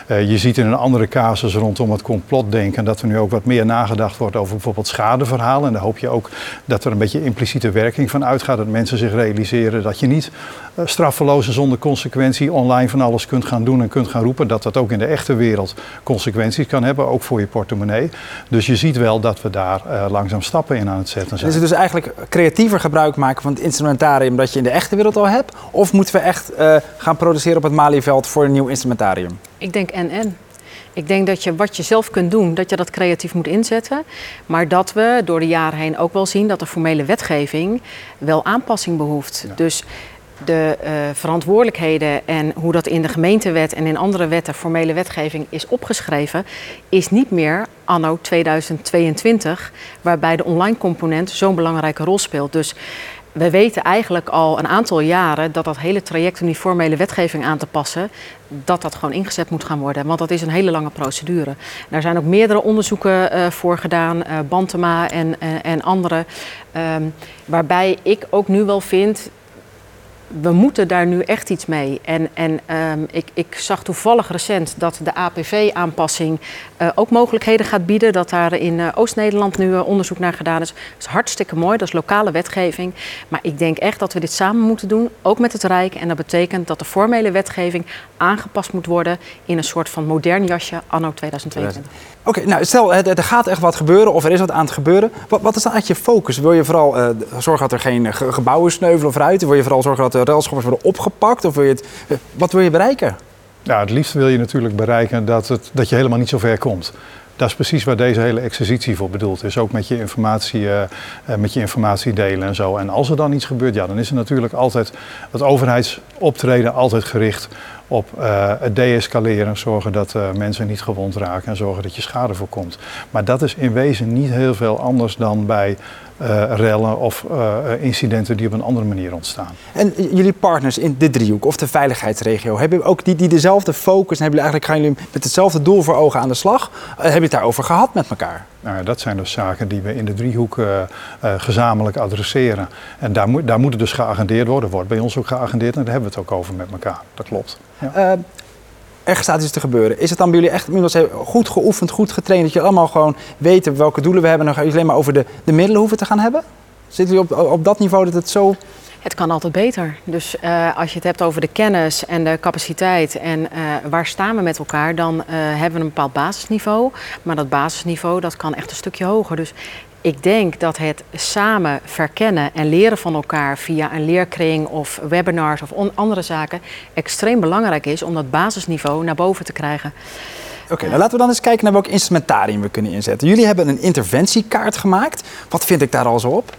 Je ziet in een andere casus rondom het complotdenken dat er nu ook wat meer nagedacht wordt over bijvoorbeeld schade verhaal. En daar hoop je ook dat er een beetje impliciete werking van uitgaat. Dat mensen zich realiseren dat je niet uh, straffeloos en zonder consequentie online van alles kunt gaan doen en kunt gaan roepen. Dat dat ook in de echte wereld consequenties kan hebben, ook voor je portemonnee. Dus je ziet wel dat we daar uh, langzaam stappen in aan het zetten zijn. Is het dus eigenlijk creatiever gebruik maken van het instrumentarium dat je in de echte wereld al hebt? Of moeten we echt uh, gaan produceren op het Malieveld voor een nieuw instrumentarium? Ik denk en-en. Ik denk dat je wat je zelf kunt doen, dat je dat creatief moet inzetten. Maar dat we door de jaren heen ook wel zien dat de formele wetgeving wel aanpassing behoeft. Ja. Dus de uh, verantwoordelijkheden en hoe dat in de gemeentewet en in andere wetten, formele wetgeving, is opgeschreven, is niet meer anno 2022, waarbij de online component zo'n belangrijke rol speelt. Dus we weten eigenlijk al een aantal jaren dat dat hele traject om die formele wetgeving aan te passen, dat dat gewoon ingezet moet gaan worden. Want dat is een hele lange procedure. Daar zijn ook meerdere onderzoeken uh, voor gedaan, uh, Bantema en, uh, en andere. Um, waarbij ik ook nu wel vind, we moeten daar nu echt iets mee. En, en ehm, ik, ik zag toevallig recent dat de APV-aanpassing uh, ook mogelijkheden gaat bieden. Dat daar in uh, Oost-Nederland nu uh, onderzoek naar gedaan is. Dat is hartstikke mooi, dat is lokale wetgeving. Maar ik denk echt dat we dit samen moeten doen, ook met het Rijk. En dat betekent dat de formele wetgeving aangepast moet worden in een soort van modern jasje anno 2022. Oké, nou stel er gaat echt wat gebeuren of er is wat aan het gebeuren. Wat, wat is dan eigenlijk je focus? Wil je vooral zorgen dat er geen gebouwen sneuvelen of ruiten? Wil je vooral zorgen dat de railschoppers worden opgepakt? Of wil je het, wat wil je bereiken? Ja, het liefst wil je natuurlijk bereiken dat, het, dat je helemaal niet zo ver komt. Dat is precies waar deze hele exercitie voor bedoeld is. Ook met je informatie, uh, met je informatie delen en zo. En als er dan iets gebeurt, ja, dan is er natuurlijk altijd het overheidsoptreden altijd gericht op uh, het deescaleren, zorgen dat mensen niet gewond raken en zorgen dat je schade voorkomt. Maar dat is in wezen niet heel veel anders dan bij rellen of incidenten die op een andere manier ontstaan. En jullie partners in de driehoek of de veiligheidsregio, hebben ook die, die dezelfde focus en hebben jullie eigenlijk, gaan jullie met hetzelfde doel voor ogen aan de slag? heb je het daarover gehad met elkaar? Nou, dat zijn dus zaken die we in de driehoek uh, uh, gezamenlijk adresseren. En daar, moet, daar moet dus geagendeerd worden. Wordt bij ons ook geagendeerd en daar hebben we het ook over met elkaar. Dat klopt. Ja. Uh, er staat iets te gebeuren. Is het dan bij jullie echt goed geoefend, goed getraind, dat je allemaal gewoon weten welke doelen we hebben en dan jullie alleen maar over de, de middelen hoeven te gaan hebben? Zitten jullie op, op dat niveau dat het zo het kan altijd beter. Dus uh, als je het hebt over de kennis en de capaciteit en uh, waar staan we met elkaar, dan uh, hebben we een bepaald basisniveau. Maar dat basisniveau dat kan echt een stukje hoger. Dus ik denk dat het samen verkennen en leren van elkaar via een leerkring of webinars of andere zaken extreem belangrijk is om dat basisniveau naar boven te krijgen. Oké, okay, nou laten we dan eens kijken naar welk instrumentarium we kunnen inzetten. Jullie hebben een interventiekaart gemaakt. Wat vind ik daar al zo op?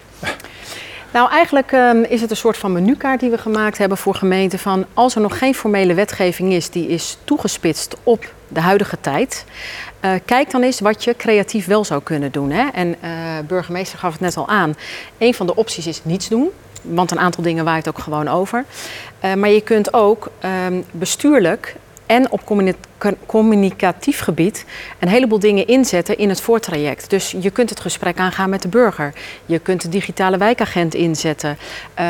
Nou, eigenlijk um, is het een soort van menukaart die we gemaakt hebben voor gemeenten. Van als er nog geen formele wetgeving is, die is toegespitst op de huidige tijd. Uh, kijk dan eens wat je creatief wel zou kunnen doen. Hè? En uh, burgemeester gaf het net al aan. Een van de opties is niets doen. Want een aantal dingen waait ook gewoon over. Uh, maar je kunt ook um, bestuurlijk en op communicatief gebied een heleboel dingen inzetten in het voortraject. Dus je kunt het gesprek aangaan met de burger. Je kunt de digitale wijkagent inzetten.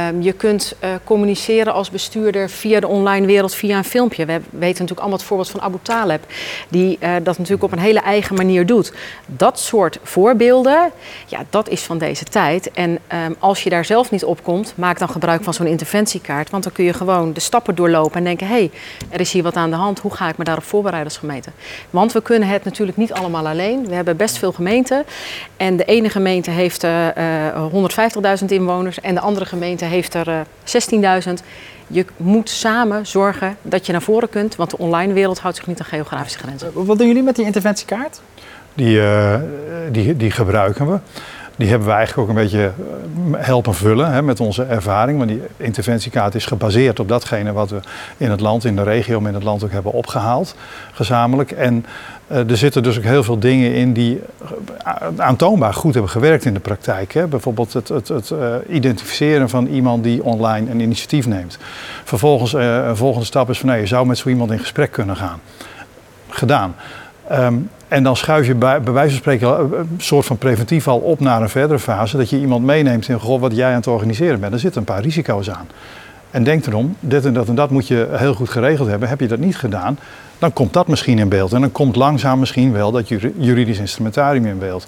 Um, je kunt uh, communiceren als bestuurder via de online wereld, via een filmpje. We weten natuurlijk allemaal het voorbeeld van Abu Taleb, die uh, dat natuurlijk op een hele eigen manier doet. Dat soort voorbeelden, ja, dat is van deze tijd. En um, als je daar zelf niet op komt, maak dan gebruik van zo'n interventiekaart. Want dan kun je gewoon de stappen doorlopen en denken: hé, hey, er is hier wat aan de hand. Hoe ga ik me daarop voorbereiden? Voorbereidersgemeente. Want we kunnen het natuurlijk niet allemaal alleen. We hebben best veel gemeenten. En de ene gemeente heeft uh, uh, 150.000 inwoners en de andere gemeente heeft er uh, 16.000. Je moet samen zorgen dat je naar voren kunt, want de online wereld houdt zich niet aan geografische grenzen. Wat doen jullie met die interventiekaart? Die, uh, die, die gebruiken we. Die hebben we eigenlijk ook een beetje eh, helpen vullen hè, met onze ervaring. Want die interventiekaart is gebaseerd op datgene wat we in het land, in de regio, maar in het land ook hebben opgehaald, gezamenlijk. En uh, er zitten dus ook heel veel dingen in die uh, aantoonbaar goed hebben gewerkt in de praktijk. Hè. Bijvoorbeeld het, het, het identificeren van iemand die online een initiatief neemt. Vervolgens een volgende stap is van nee, je zou met zo iemand in gesprek kunnen gaan. Gedaan. Um, en dan schuif je bij, wijze van spreken een soort van preventief al op naar een verdere fase. Dat je iemand meeneemt in goh, wat jij aan het organiseren bent. Er zitten een paar risico's aan. En denk erom, dit en dat en dat moet je heel goed geregeld hebben. Heb je dat niet gedaan, dan komt dat misschien in beeld. En dan komt langzaam misschien wel dat juridisch instrumentarium in beeld.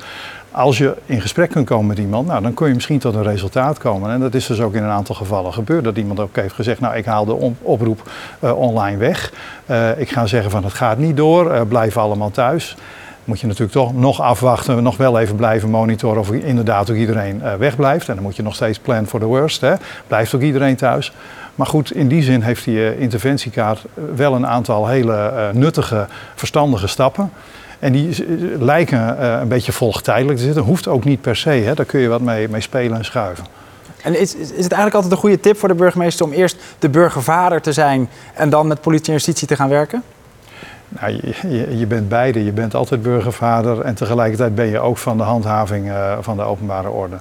Als je in gesprek kunt komen met iemand, nou, dan kun je misschien tot een resultaat komen. En dat is dus ook in een aantal gevallen gebeurd. Dat iemand ook heeft gezegd, nou ik haal de oproep uh, online weg. Uh, ik ga zeggen van het gaat niet door, uh, blijf allemaal thuis moet je natuurlijk toch nog afwachten, nog wel even blijven monitoren of inderdaad ook iedereen wegblijft. En dan moet je nog steeds plan for the worst. Hè. Blijft ook iedereen thuis. Maar goed, in die zin heeft die interventiekaart wel een aantal hele nuttige, verstandige stappen. En die lijken een beetje volgtijdelijk te zitten. Hoeft ook niet per se. Hè. Daar kun je wat mee, mee spelen en schuiven. En is, is het eigenlijk altijd een goede tip voor de burgemeester om eerst de burgervader te zijn en dan met politie en justitie te gaan werken? Nou, je, je, bent beide. Je bent altijd burgervader en tegelijkertijd ben je ook van de handhaving uh, van de openbare orde.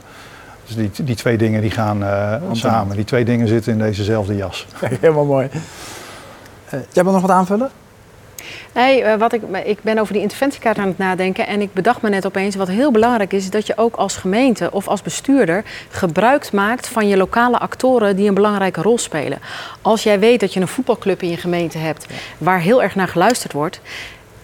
Dus die, die twee dingen die gaan uh, samen. Die twee dingen zitten in dezezelfde jas. Helemaal mooi. Uh, jij wil nog wat aanvullen? Nee, eh, wat ik, ik ben over die interventiekaart aan het nadenken en ik bedacht me net opeens wat heel belangrijk is, is dat je ook als gemeente of als bestuurder gebruik maakt van je lokale actoren die een belangrijke rol spelen. Als jij weet dat je een voetbalclub in je gemeente hebt waar heel erg naar geluisterd wordt,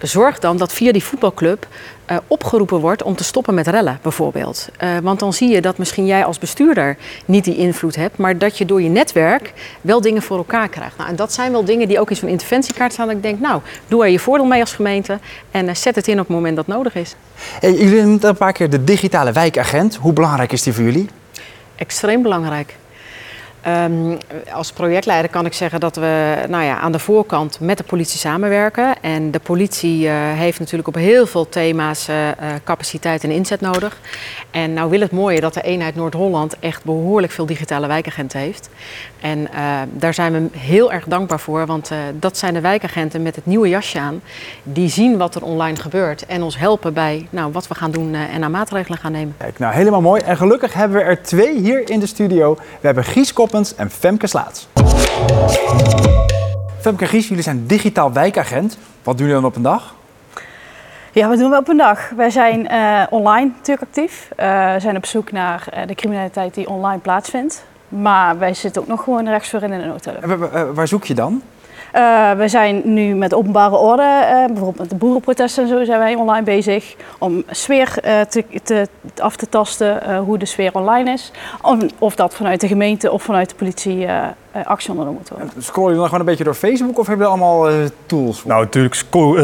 zorg dan dat via die voetbalclub uh, opgeroepen wordt om te stoppen met rellen, bijvoorbeeld. Uh, want dan zie je dat misschien jij als bestuurder niet die invloed hebt, maar dat je door je netwerk wel dingen voor elkaar krijgt. Nou, en dat zijn wel dingen die ook in zo'n interventiekaart staan. Dat ik denk, nou, doe er je voordeel mee als gemeente en uh, zet het in op het moment dat nodig is. Hey, jullie noemen een paar keer de digitale wijkagent. Hoe belangrijk is die voor jullie? Extreem belangrijk. Um, als projectleider kan ik zeggen dat we nou ja, aan de voorkant met de politie samenwerken. En de politie uh, heeft natuurlijk op heel veel thema's uh, capaciteit en inzet nodig. En nou wil het mooie dat de eenheid Noord-Holland echt behoorlijk veel digitale wijkagenten heeft. En daar zijn we heel erg dankbaar voor, want dat zijn de wijkagenten met het nieuwe jasje aan. Die zien wat er online gebeurt en ons helpen bij nou, wat we gaan doen en aan maatregelen gaan nemen. Kijk, nou helemaal mooi. En gelukkig hebben we er twee hier in de studio. We hebben Gies En Femke Slaats. Femke en Gies, jullie zijn digitaal wijkagent. Wat doen jullie dan op een dag? Ja, wat doen we op een dag? Wij zijn uh, online natuurlijk actief. Uh, we zijn op zoek naar uh, de criminaliteit die online plaatsvindt. Maar wij zitten ook nog gewoon rechtsvoor in de noodhulp. Waar zoek je dan? Uh, we zijn nu met openbare orde, uh, bijvoorbeeld met de boerenprotesten en zo, zijn wij online bezig om sfeer uh, te, te, af te tasten, hoe de sfeer online is. Of, dat vanuit de gemeente of vanuit de politie actie ondernomen moet worden. Scroll je dan gewoon een beetje door Facebook of hebben we allemaal tools? Voor? Nou, natuurlijk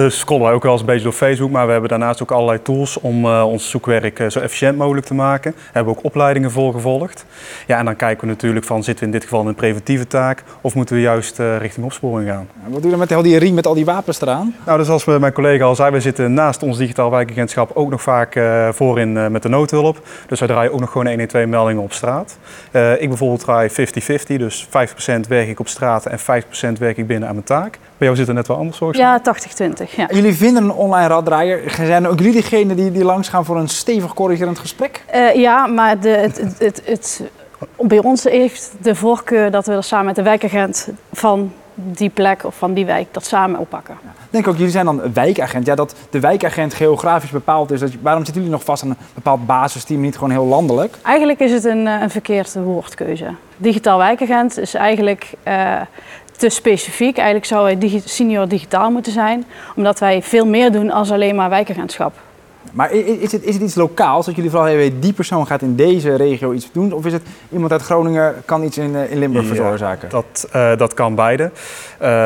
scrollen wij ook wel eens een beetje door Facebook, maar we hebben daarnaast ook allerlei tools om ons zoekwerk zo efficiënt mogelijk te maken. We hebben ook opleidingen voor gevolgd. Ja, en dan kijken we natuurlijk van, zitten we in dit geval in een preventieve taak of moeten we juist richting opsporing gaan? Wat doe je dan met al die riem met al die wapens eraan? Nou, dus als mijn collega al zei, we zitten naast ons digitaal wijkagentschap ook nog vaak uh, voorin uh, met de noodhulp. Dus wij draaien ook nog gewoon 112 meldingen op straat. Uh, ik bijvoorbeeld draai 50-50, dus 50% werk ik op straat en 50% werk ik binnen aan mijn taak. Bij jou zit het net wel anders volgens Ja, 80-20. Ja. Jullie vinden een online raddraaier. Zijn ook jullie degene die, die langs gaan voor een stevig corrigerend gesprek? ja, maar de, het, het, het, het, bij ons heeft de voorkeur dat we er samen met de wijkagent van die plek of van die wijk dat samen oppakken. Ja. Ik denk ook, jullie zijn dan wijkagent. Ja, dat de wijkagent geografisch bepaald is. Dat, waarom zitten jullie nog vast aan een bepaald basisteam, niet gewoon heel landelijk? Eigenlijk is het een, een verkeerde woordkeuze. Digitaal wijkagent is eigenlijk uh, te specifiek. Eigenlijk zou hij digi senior digitaal moeten zijn, omdat wij veel meer doen als alleen maar wijkagentschap. Maar is het, is het iets lokaals, dat jullie vooral weten, die persoon gaat in deze regio iets doen? Of is het iemand uit Groningen kan iets in, in Limburg veroorzaken? dat, uh, dat kan beide. Uh,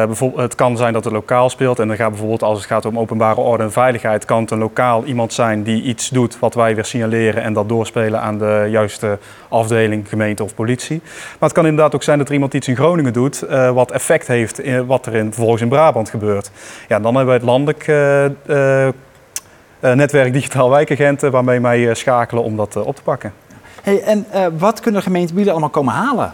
bijvoorbeeld, het kan zijn dat het lokaal speelt. En dan gaat bijvoorbeeld als het gaat om openbare orde en veiligheid, kan het een lokaal iemand zijn die iets doet wat wij weer signaleren en dat doorspelen aan de juiste afdeling, gemeente of politie. Maar het kan inderdaad ook zijn dat er iemand iets in Groningen doet uh, wat effect heeft in wat er in, vervolgens in Brabant gebeurt. Ja, dan hebben wij het landelijk netwerk digitaal wijkagenten waarmee wij uh, schakelen om dat op te pakken. Hey, en wat kunnen de gemeenten bieden allemaal komen halen?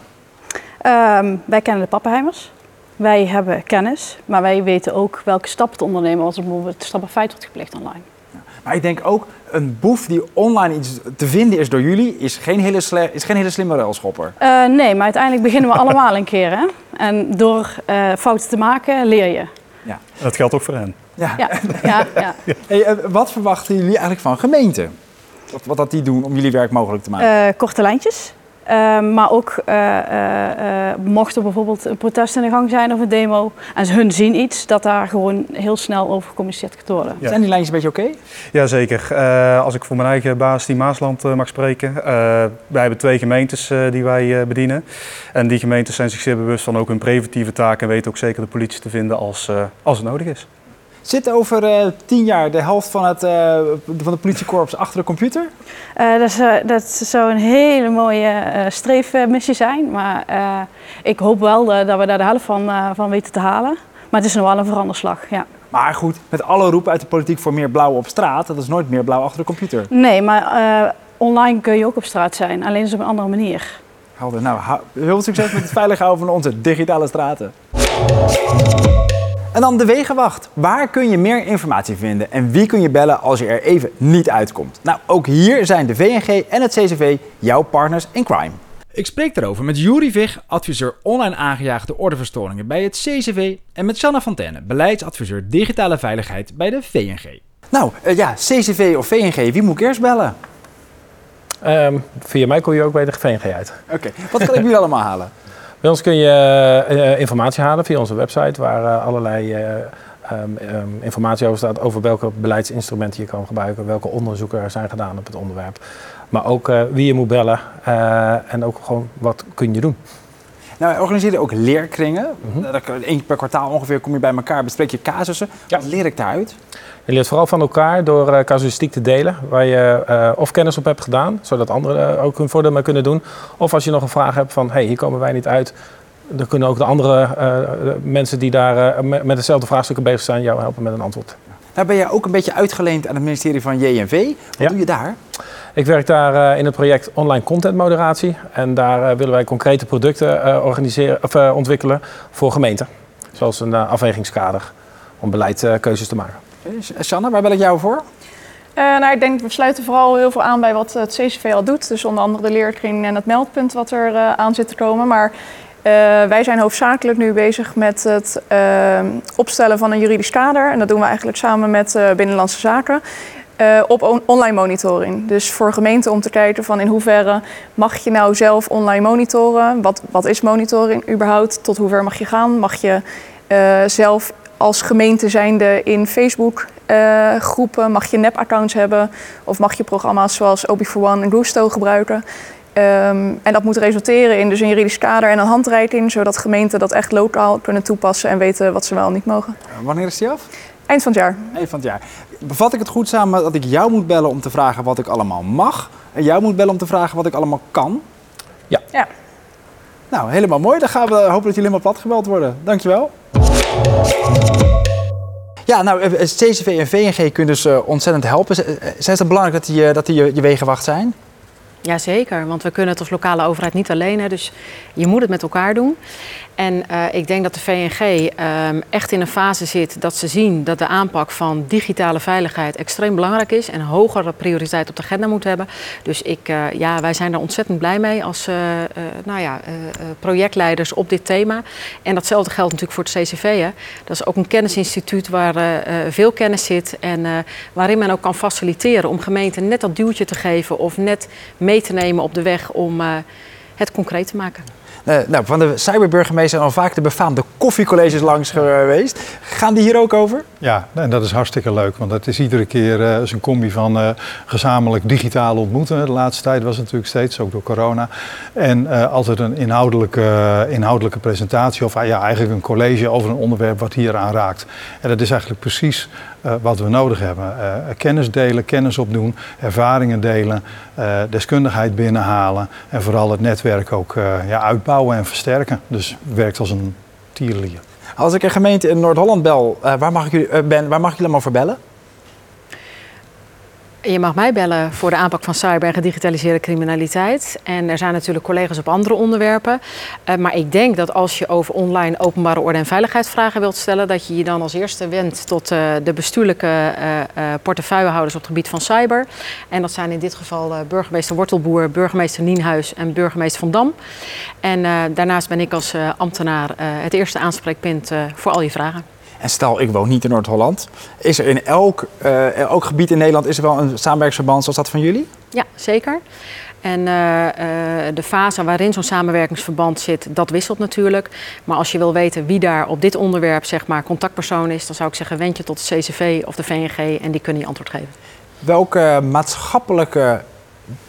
Um, wij kennen de pappenheimers. Wij hebben kennis, maar wij weten ook welke stappen te ondernemen als er bijvoorbeeld stappen feit wordt gepleegd online. Ja. Maar ik denk ook, een boef die online iets te vinden is door jullie, is geen hele, is geen hele slimme railschopper. nee, maar uiteindelijk beginnen we allemaal een keer. Hè? En door fouten te maken leer je. Ja. Dat geldt ook voor hen. Ja. ja, ja, ja. Hey, wat verwachten jullie eigenlijk van gemeenten? Wat, wat dat die doen om jullie werk mogelijk te maken? Uh, korte lijntjes. Uh, maar ook uh, mocht er bijvoorbeeld een protest in de gang zijn of een demo en ze hun zien iets, dat daar gewoon heel snel over gecommuniceerd kan worden. Ja. Zijn die lijntjes een beetje oké? Okay? Jazeker. als ik voor mijn eigen baas, die Maasland, mag spreken. wij hebben twee gemeentes die wij bedienen. En die gemeentes zijn zich zeer bewust van ook hun preventieve taken en weten ook zeker de politie te vinden als, als het nodig is. Zit over uh, tien jaar de helft van, het, uh, van de politiekorps achter de computer? Uh, dat, zou, dat zou een hele mooie streefmissie zijn. Maar ik hoop wel dat we daar de helft van, van weten te halen. Maar het is nog wel een veranderslag, ja. Maar goed, met alle roepen uit de politiek voor meer blauw op straat, dat is nooit meer blauw achter de computer. Nee, maar online kun je ook op straat zijn, alleen dus op een andere manier. Helder. Nou, heel veel succes met het veilig houden van onze digitale straten. En dan de Wegenwacht. Waar kun je meer informatie vinden en wie kun je bellen als je er even niet uitkomt? Nou, ook hier zijn de VNG en het CCV jouw partners in crime. Ik spreek daarover met Juri Vig, adviseur online aangejaagde ordeverstoringen bij het CCV. En met Shanna Fontaine, beleidsadviseur digitale veiligheid bij de VNG. Nou eh, ja, CCV of VNG, wie moet ik eerst bellen? Ehm, via mij kom je ook bij de VNG uit. Oké, wat kan ik jullie allemaal halen? Bij ons kun je eh, informatie halen via onze website, waar eh, allerlei eh, ehm, ehm, informatie over staat over welke beleidsinstrumenten je kan gebruiken, welke onderzoeken er zijn gedaan op het onderwerp. Maar ook eh, wie je moet bellen eh, en ook gewoon wat kun je doen. Nou, wij organiseren ook leerkringen. Kan- Eén keer per kwartaal ongeveer kom je bij elkaar, bespreek je casussen. Ja. Wat leer ik daaruit? Je leert vooral van elkaar door eh, casuïstiek te delen, waar je eh, of kennis op hebt gedaan, zodat anderen eh, ook hun voordeel mee kunnen doen. Of als je nog een vraag hebt van, hey, hier komen wij niet uit, dan kunnen ook de andere mensen die daar met met dezelfde vraagstukken bezig zijn jou helpen met een antwoord. Nou ben jij ook een beetje uitgeleend aan het ministerie van JNV. Wat Ja. doe je daar? Ik werk daar in het project online content moderatie en daar willen wij concrete producten organiseren, of, ontwikkelen voor gemeenten. Zoals een afwegingskader om beleidkeuzes te maken. Eh, Shanna, waar bel ik jou voor? Eh, nou, ik denk we sluiten vooral heel veel aan bij wat het CCV al doet. Dus onder andere de leerkring en het meldpunt wat er eh, aan zit te komen. Maar eh, wij zijn hoofdzakelijk nu bezig met het eh, opstellen van een juridisch kader. En dat doen we eigenlijk samen met eh, Binnenlandse Zaken. eh, op on- online monitoring. Dus voor gemeenten om te kijken van in hoeverre mag je nou zelf online monitoren? Wat, wat is monitoring überhaupt? Tot hoever mag je gaan? Mag je eh, zelf als gemeente zijnde in Facebook eh, groepen, mag je nep-accounts hebben of mag je programma's zoals Obi for One en Gusto gebruiken. Ehm, en dat moet resulteren in dus een juridisch kader en een handreiking, zodat gemeenten dat echt lokaal kunnen toepassen en weten wat ze wel en niet mogen. Eh, Wanneer is die af? Eind van het jaar. Eind van het jaar. Bevat ik het goed samen dat ik jou moet bellen om te vragen wat ik allemaal mag? En jou moet bellen om te vragen wat ik allemaal kan? Ja. Ja. Nou, helemaal mooi. Dan gaan we hopen dat jullie helemaal plat gebeld worden. Dankjewel. Ja, nou, eh, CCV en VNG kunnen dus eh, ontzettend helpen. Eh, Zijn het belangrijk dat die, eh, dat die je, je wegenwacht zijn? Jazeker, want we kunnen het als lokale overheid niet alleen. Hè, dus je moet het met elkaar doen. En eh, ik denk dat de VNG ehm, echt in een fase zit dat ze zien dat de aanpak van digitale veiligheid extreem belangrijk is en hogere prioriteit op de agenda moet hebben. Dus ik, eh, ja, wij zijn er ontzettend blij mee als eh, nou ja, projectleiders op dit thema. En datzelfde geldt natuurlijk voor het CCV. Hè. Dat is ook een kennisinstituut waar veel kennis zit en waarin men ook kan faciliteren om gemeenten net dat duwtje te geven of net mee te nemen op de weg om eh, het concreet te maken. Eh, nou, van de cyberburgemeester al vaak de befaamde koffiecolleges langs geweest. Gaan die hier ook over? Ja, en dat is hartstikke leuk, want het is iedere keer is een combi van eh, gezamenlijk digitaal ontmoeten. De laatste tijd was het natuurlijk steeds, ook door corona. En altijd een inhoudelijke, inhoudelijke presentatie of ah, ja, eigenlijk een college over een onderwerp wat hier aan raakt. En dat is eigenlijk precies wat we nodig hebben. Kennis delen, kennis opdoen, ervaringen delen, deskundigheid binnenhalen en vooral het netwerk ook ja, uitbouwen en versterken. Dus werkt als een tierlier. Als ik een gemeente in Noord-Holland bel, eh, waar, mag ik eh, ben, waar mag ik jullie allemaal voor bellen? Je mag mij bellen voor de aanpak van cyber en gedigitaliseerde criminaliteit. En er zijn natuurlijk collega's op andere onderwerpen. Eh, maar ik denk dat als je over online openbare orde en veiligheid vragen wilt stellen, dat je je dan als eerste wendt tot eh, de bestuurlijke eh, eh, portefeuillehouders op het gebied van cyber. En dat zijn in dit geval burgemeester Wortelboer, burgemeester Nienhuis en burgemeester Van Dam. En daarnaast ben ik als ambtenaar het eerste aanspreekpunt voor al je vragen. En stel, ik woon niet in Noord-Holland. Is er in elk, elk gebied in Nederland is er wel een samenwerkingsverband zoals dat van jullie? Ja, zeker. En eh, eh, de fase waarin zo'n samenwerkingsverband zit, dat wisselt natuurlijk. Maar als je wil weten wie daar op dit onderwerp zeg maar, contactpersoon is, dan zou ik zeggen wend je tot de CCV of de VNG en die kunnen je antwoord geven. Welke maatschappelijke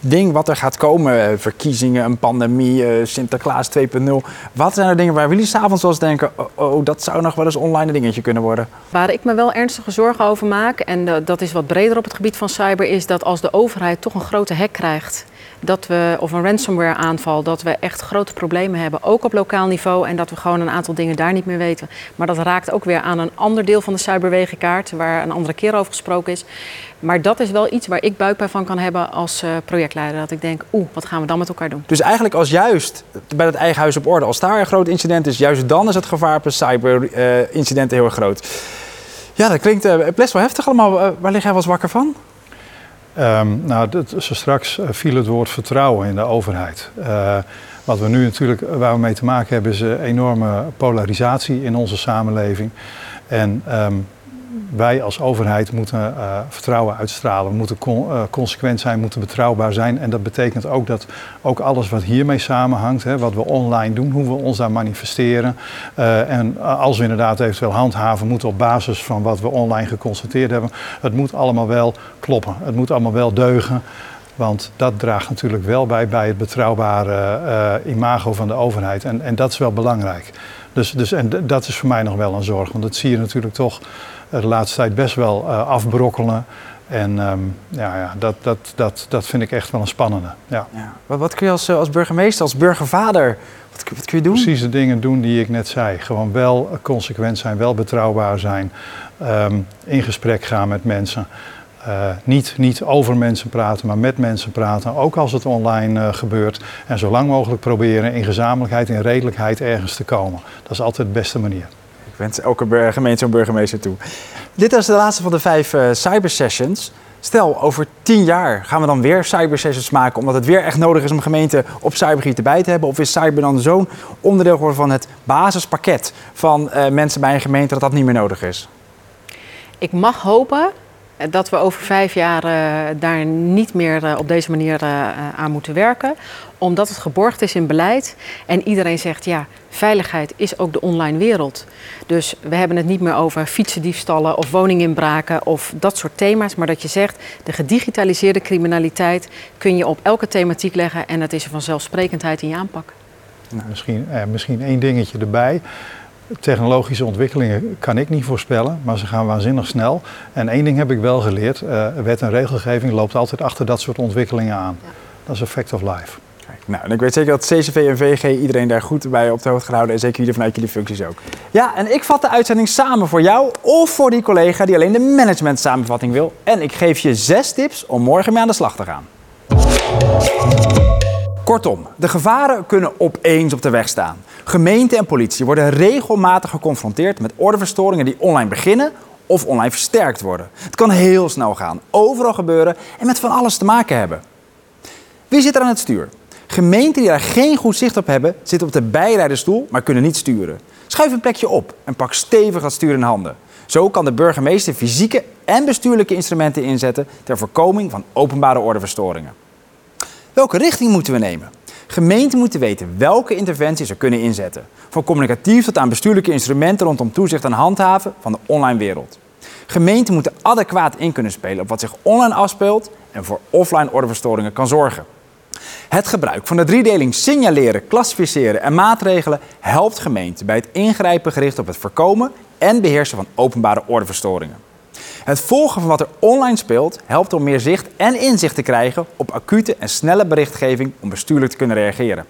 ding wat er gaat komen, eh, verkiezingen, een pandemie, eh, Sinterklaas 2.0. Wat zijn er dingen waar jullie s'avonds wel eens denken, oh, oh, dat zou nog wel eens online een dingetje kunnen worden? Waar ik me wel ernstige zorgen over maak, en eh, dat is wat breder op het gebied van cyber, is dat als de overheid toch een grote hack krijgt, dat we, of een ransomware aanval, dat we echt grote problemen hebben, ook op lokaal niveau, en dat we gewoon een aantal dingen daar niet meer weten. Maar dat raakt ook weer aan een ander deel van de cyberwegenkaart, waar een andere keer over gesproken is. Maar dat is wel iets waar ik buikpijn van kan hebben als eh, projectleider. Dat ik denk, oeh, wat gaan we dan met elkaar doen? Dus eigenlijk als juist bij het eigen huis op orde, als daar een groot incident is, juist dan is het gevaar per cyberincidenten heel erg groot. Ja, dat klinkt eh, best wel heftig allemaal. Eh, waar lig jij wel eens wakker van? Ehm, nou, dat, zo straks eh, viel het woord vertrouwen in de overheid. Eh, Wat we nu natuurlijk, waar we mee te maken hebben, is een enorme polarisatie in onze samenleving. En ehm, wij als overheid moeten uh, vertrouwen uitstralen, moeten uh, consequent zijn, moeten betrouwbaar zijn. En dat betekent ook dat ook alles wat hiermee samenhangt, hè, wat we online doen, hoe we ons daar manifesteren. Uh, en als we inderdaad eventueel handhaven, moeten op basis van wat we online geconstateerd hebben, het moet allemaal wel kloppen. Het moet allemaal wel deugen. Want dat draagt natuurlijk wel bij bij het betrouwbare imago van de overheid. En, en dat is wel belangrijk. Dus, dus, en dat is voor mij nog wel een zorg. Want dat zie je natuurlijk toch de laatste tijd best wel uh, afbrokkelen. En um, ja, ja dat, dat, dat, dat vind ik echt wel een spannende. Ja. ja. Wat, wat kun je als, als burgemeester, als burgervader, wat, wat, kun je doen? Precies de dingen doen die ik net zei. Gewoon wel consequent zijn, wel betrouwbaar zijn. Um, in gesprek gaan met mensen. Uh, niet, niet over mensen praten, maar met mensen praten. Ook als het online uh, gebeurt. En zo lang mogelijk proberen in gezamenlijkheid, in redelijkheid ergens te komen. Dat is altijd de beste manier. Wens elke gemeente zo'n burgemeester toe. Dit was de laatste van de vijf uh, cybersessions. Stel, over tien jaar gaan we dan weer cybersessions maken... omdat het weer echt nodig is om gemeenten op cybergebied erbij te hebben? Of is cyber dan zo'n onderdeel geworden van het basispakket... van uh, mensen bij een gemeente dat dat niet meer nodig is? Ik mag hopen dat we over vijf jaar uh, daar niet meer uh, op deze manier aan moeten werken. Omdat het geborgd is in beleid. En iedereen zegt, ja, veiligheid is ook de online wereld. Dus we hebben het niet meer over fietsendiefstallen of woninginbraken of dat soort thema's. Maar dat je zegt, de gedigitaliseerde criminaliteit kun je op elke thematiek leggen. En dat is een vanzelfsprekendheid in je aanpak. Nou, misschien, misschien één dingetje erbij. Technologische ontwikkelingen kan ik niet voorspellen, maar ze gaan waanzinnig snel. En één ding heb ik wel geleerd: uh, wet en regelgeving loopt altijd achter dat soort ontwikkelingen aan. Ja. Dat is een fact of life. Kijk, nou, en ik weet zeker dat CCV en VG iedereen daar goed bij op de hoogte gehouden en zeker jullie vanuit jullie functies ook. Ja, en ik vat de uitzending samen voor jou of voor die collega die alleen de management samenvatting wil. En ik geef je zes tips om morgen mee aan de slag te gaan. Kortom, de gevaren kunnen opeens op de weg staan. Gemeente en politie worden regelmatig geconfronteerd met ordeverstoringen die online beginnen of online versterkt worden. Het kan heel snel gaan, overal gebeuren en met van alles te maken hebben. Wie zit er aan het stuur? Gemeenten die daar geen goed zicht op hebben, zitten op de bijrijderstoel, maar kunnen niet sturen. Schuif een plekje op en pak stevig het stuur in handen. Zo kan de burgemeester fysieke en bestuurlijke instrumenten inzetten ter voorkoming van openbare ordeverstoringen. Welke richting moeten we nemen? Gemeenten moeten weten welke interventies ze kunnen inzetten. Van communicatief tot aan bestuurlijke instrumenten rondom toezicht en handhaven van de online wereld. Gemeenten moeten adequaat in kunnen spelen op wat zich online afspeelt en voor offline ordeverstoringen kan zorgen. Het gebruik van de driedeling signaleren, klassificeren en maatregelen helpt gemeenten bij het ingrijpen gericht op het voorkomen en beheersen van openbare ordeverstoringen. Het volgen van wat er online speelt helpt om meer zicht en inzicht te krijgen op acute en snelle berichtgeving om bestuurlijk te kunnen reageren.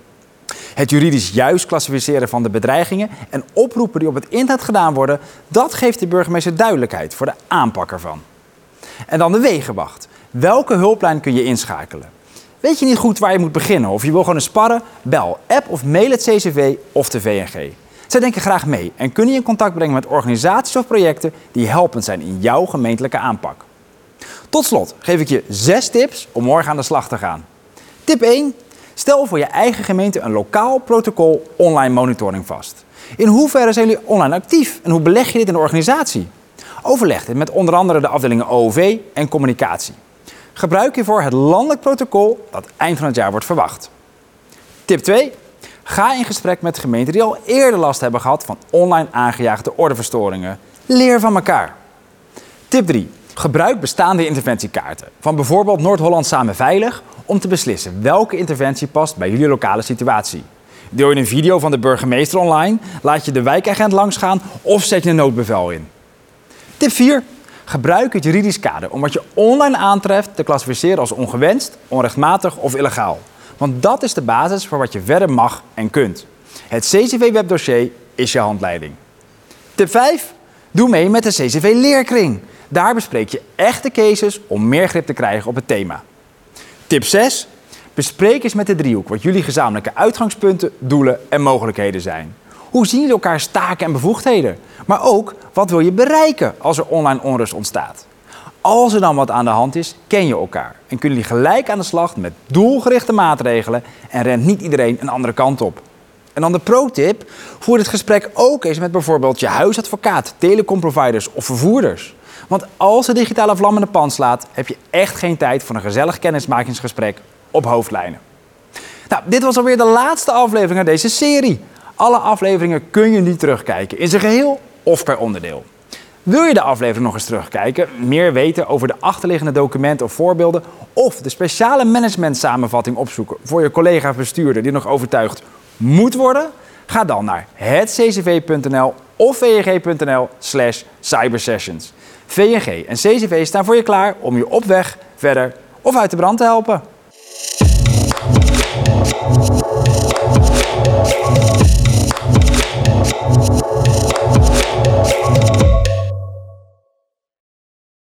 Het juridisch juist klassificeren van de bedreigingen en oproepen die op het internet gedaan worden, dat geeft de burgemeester duidelijkheid voor de aanpak ervan. En dan de wegenwacht. Welke hulplijn kun je inschakelen? Weet je niet goed waar je moet beginnen of je wil gewoon een sparren? Bel, app of mail het CCV of de VNG. Zij denken graag mee en kunnen je in contact brengen met organisaties of projecten die helpend zijn in jouw gemeentelijke aanpak. Tot slot geef ik je zes tips om morgen aan de slag te gaan. Tip 1. Stel voor je eigen gemeente een lokaal protocol online monitoring vast. In hoeverre zijn jullie online actief en hoe beleg je dit in de organisatie? Overleg dit met onder andere de afdelingen OOV en communicatie. Gebruik hiervoor het landelijk protocol dat eind van het jaar wordt verwacht. Tip 2. Ga in gesprek met gemeenten die al eerder last hebben gehad van online aangejaagde ordeverstoringen. Leer van elkaar. Tip 3. Gebruik bestaande interventiekaarten van bijvoorbeeld Noord-Holland Samen Veilig om te beslissen welke interventie past bij jullie lokale situatie. Deel je een video van de burgemeester online, laat je de wijkagent langsgaan of zet je een noodbevel in. Tip 4. Gebruik het juridisch kader om wat je online aantreft te klassificeren als ongewenst, onrechtmatig of illegaal. Want dat is de basis voor wat je verder mag en kunt. Het CCV-webdossier is je handleiding. Tip 5. Doe mee met de CCV-leerkring. Daar bespreek je echte cases om meer grip te krijgen op het thema. Tip 6. Bespreek eens met de driehoek wat jullie gezamenlijke uitgangspunten, doelen en mogelijkheden zijn. Hoe zien jullie elkaars taken en bevoegdheden? Maar ook, wat wil je bereiken als er online onrust ontstaat? Als er dan wat aan de hand is, ken je elkaar en kunnen jullie gelijk aan de slag met doelgerichte maatregelen en rent niet iedereen een andere kant op. En dan de pro-tip: voer het gesprek ook eens met bijvoorbeeld je huisadvocaat, telecomproviders of vervoerders. Want als de digitale vlam in de pan slaat, heb je echt geen tijd voor een gezellig kennismakingsgesprek op hoofdlijnen. Nou, dit was alweer de laatste aflevering uit deze serie. Alle afleveringen kun je nu terugkijken, in zijn geheel of per onderdeel. Wil je de aflevering nog eens terugkijken, meer weten over de achterliggende documenten of voorbeelden, of de speciale management samenvatting opzoeken voor je collega bestuurder die nog overtuigd moet worden? Ga dan naar hetccv.nl of vng.nl slash cybersessions. VNG en CCV staan voor je klaar om je op weg, verder of uit de brand te helpen.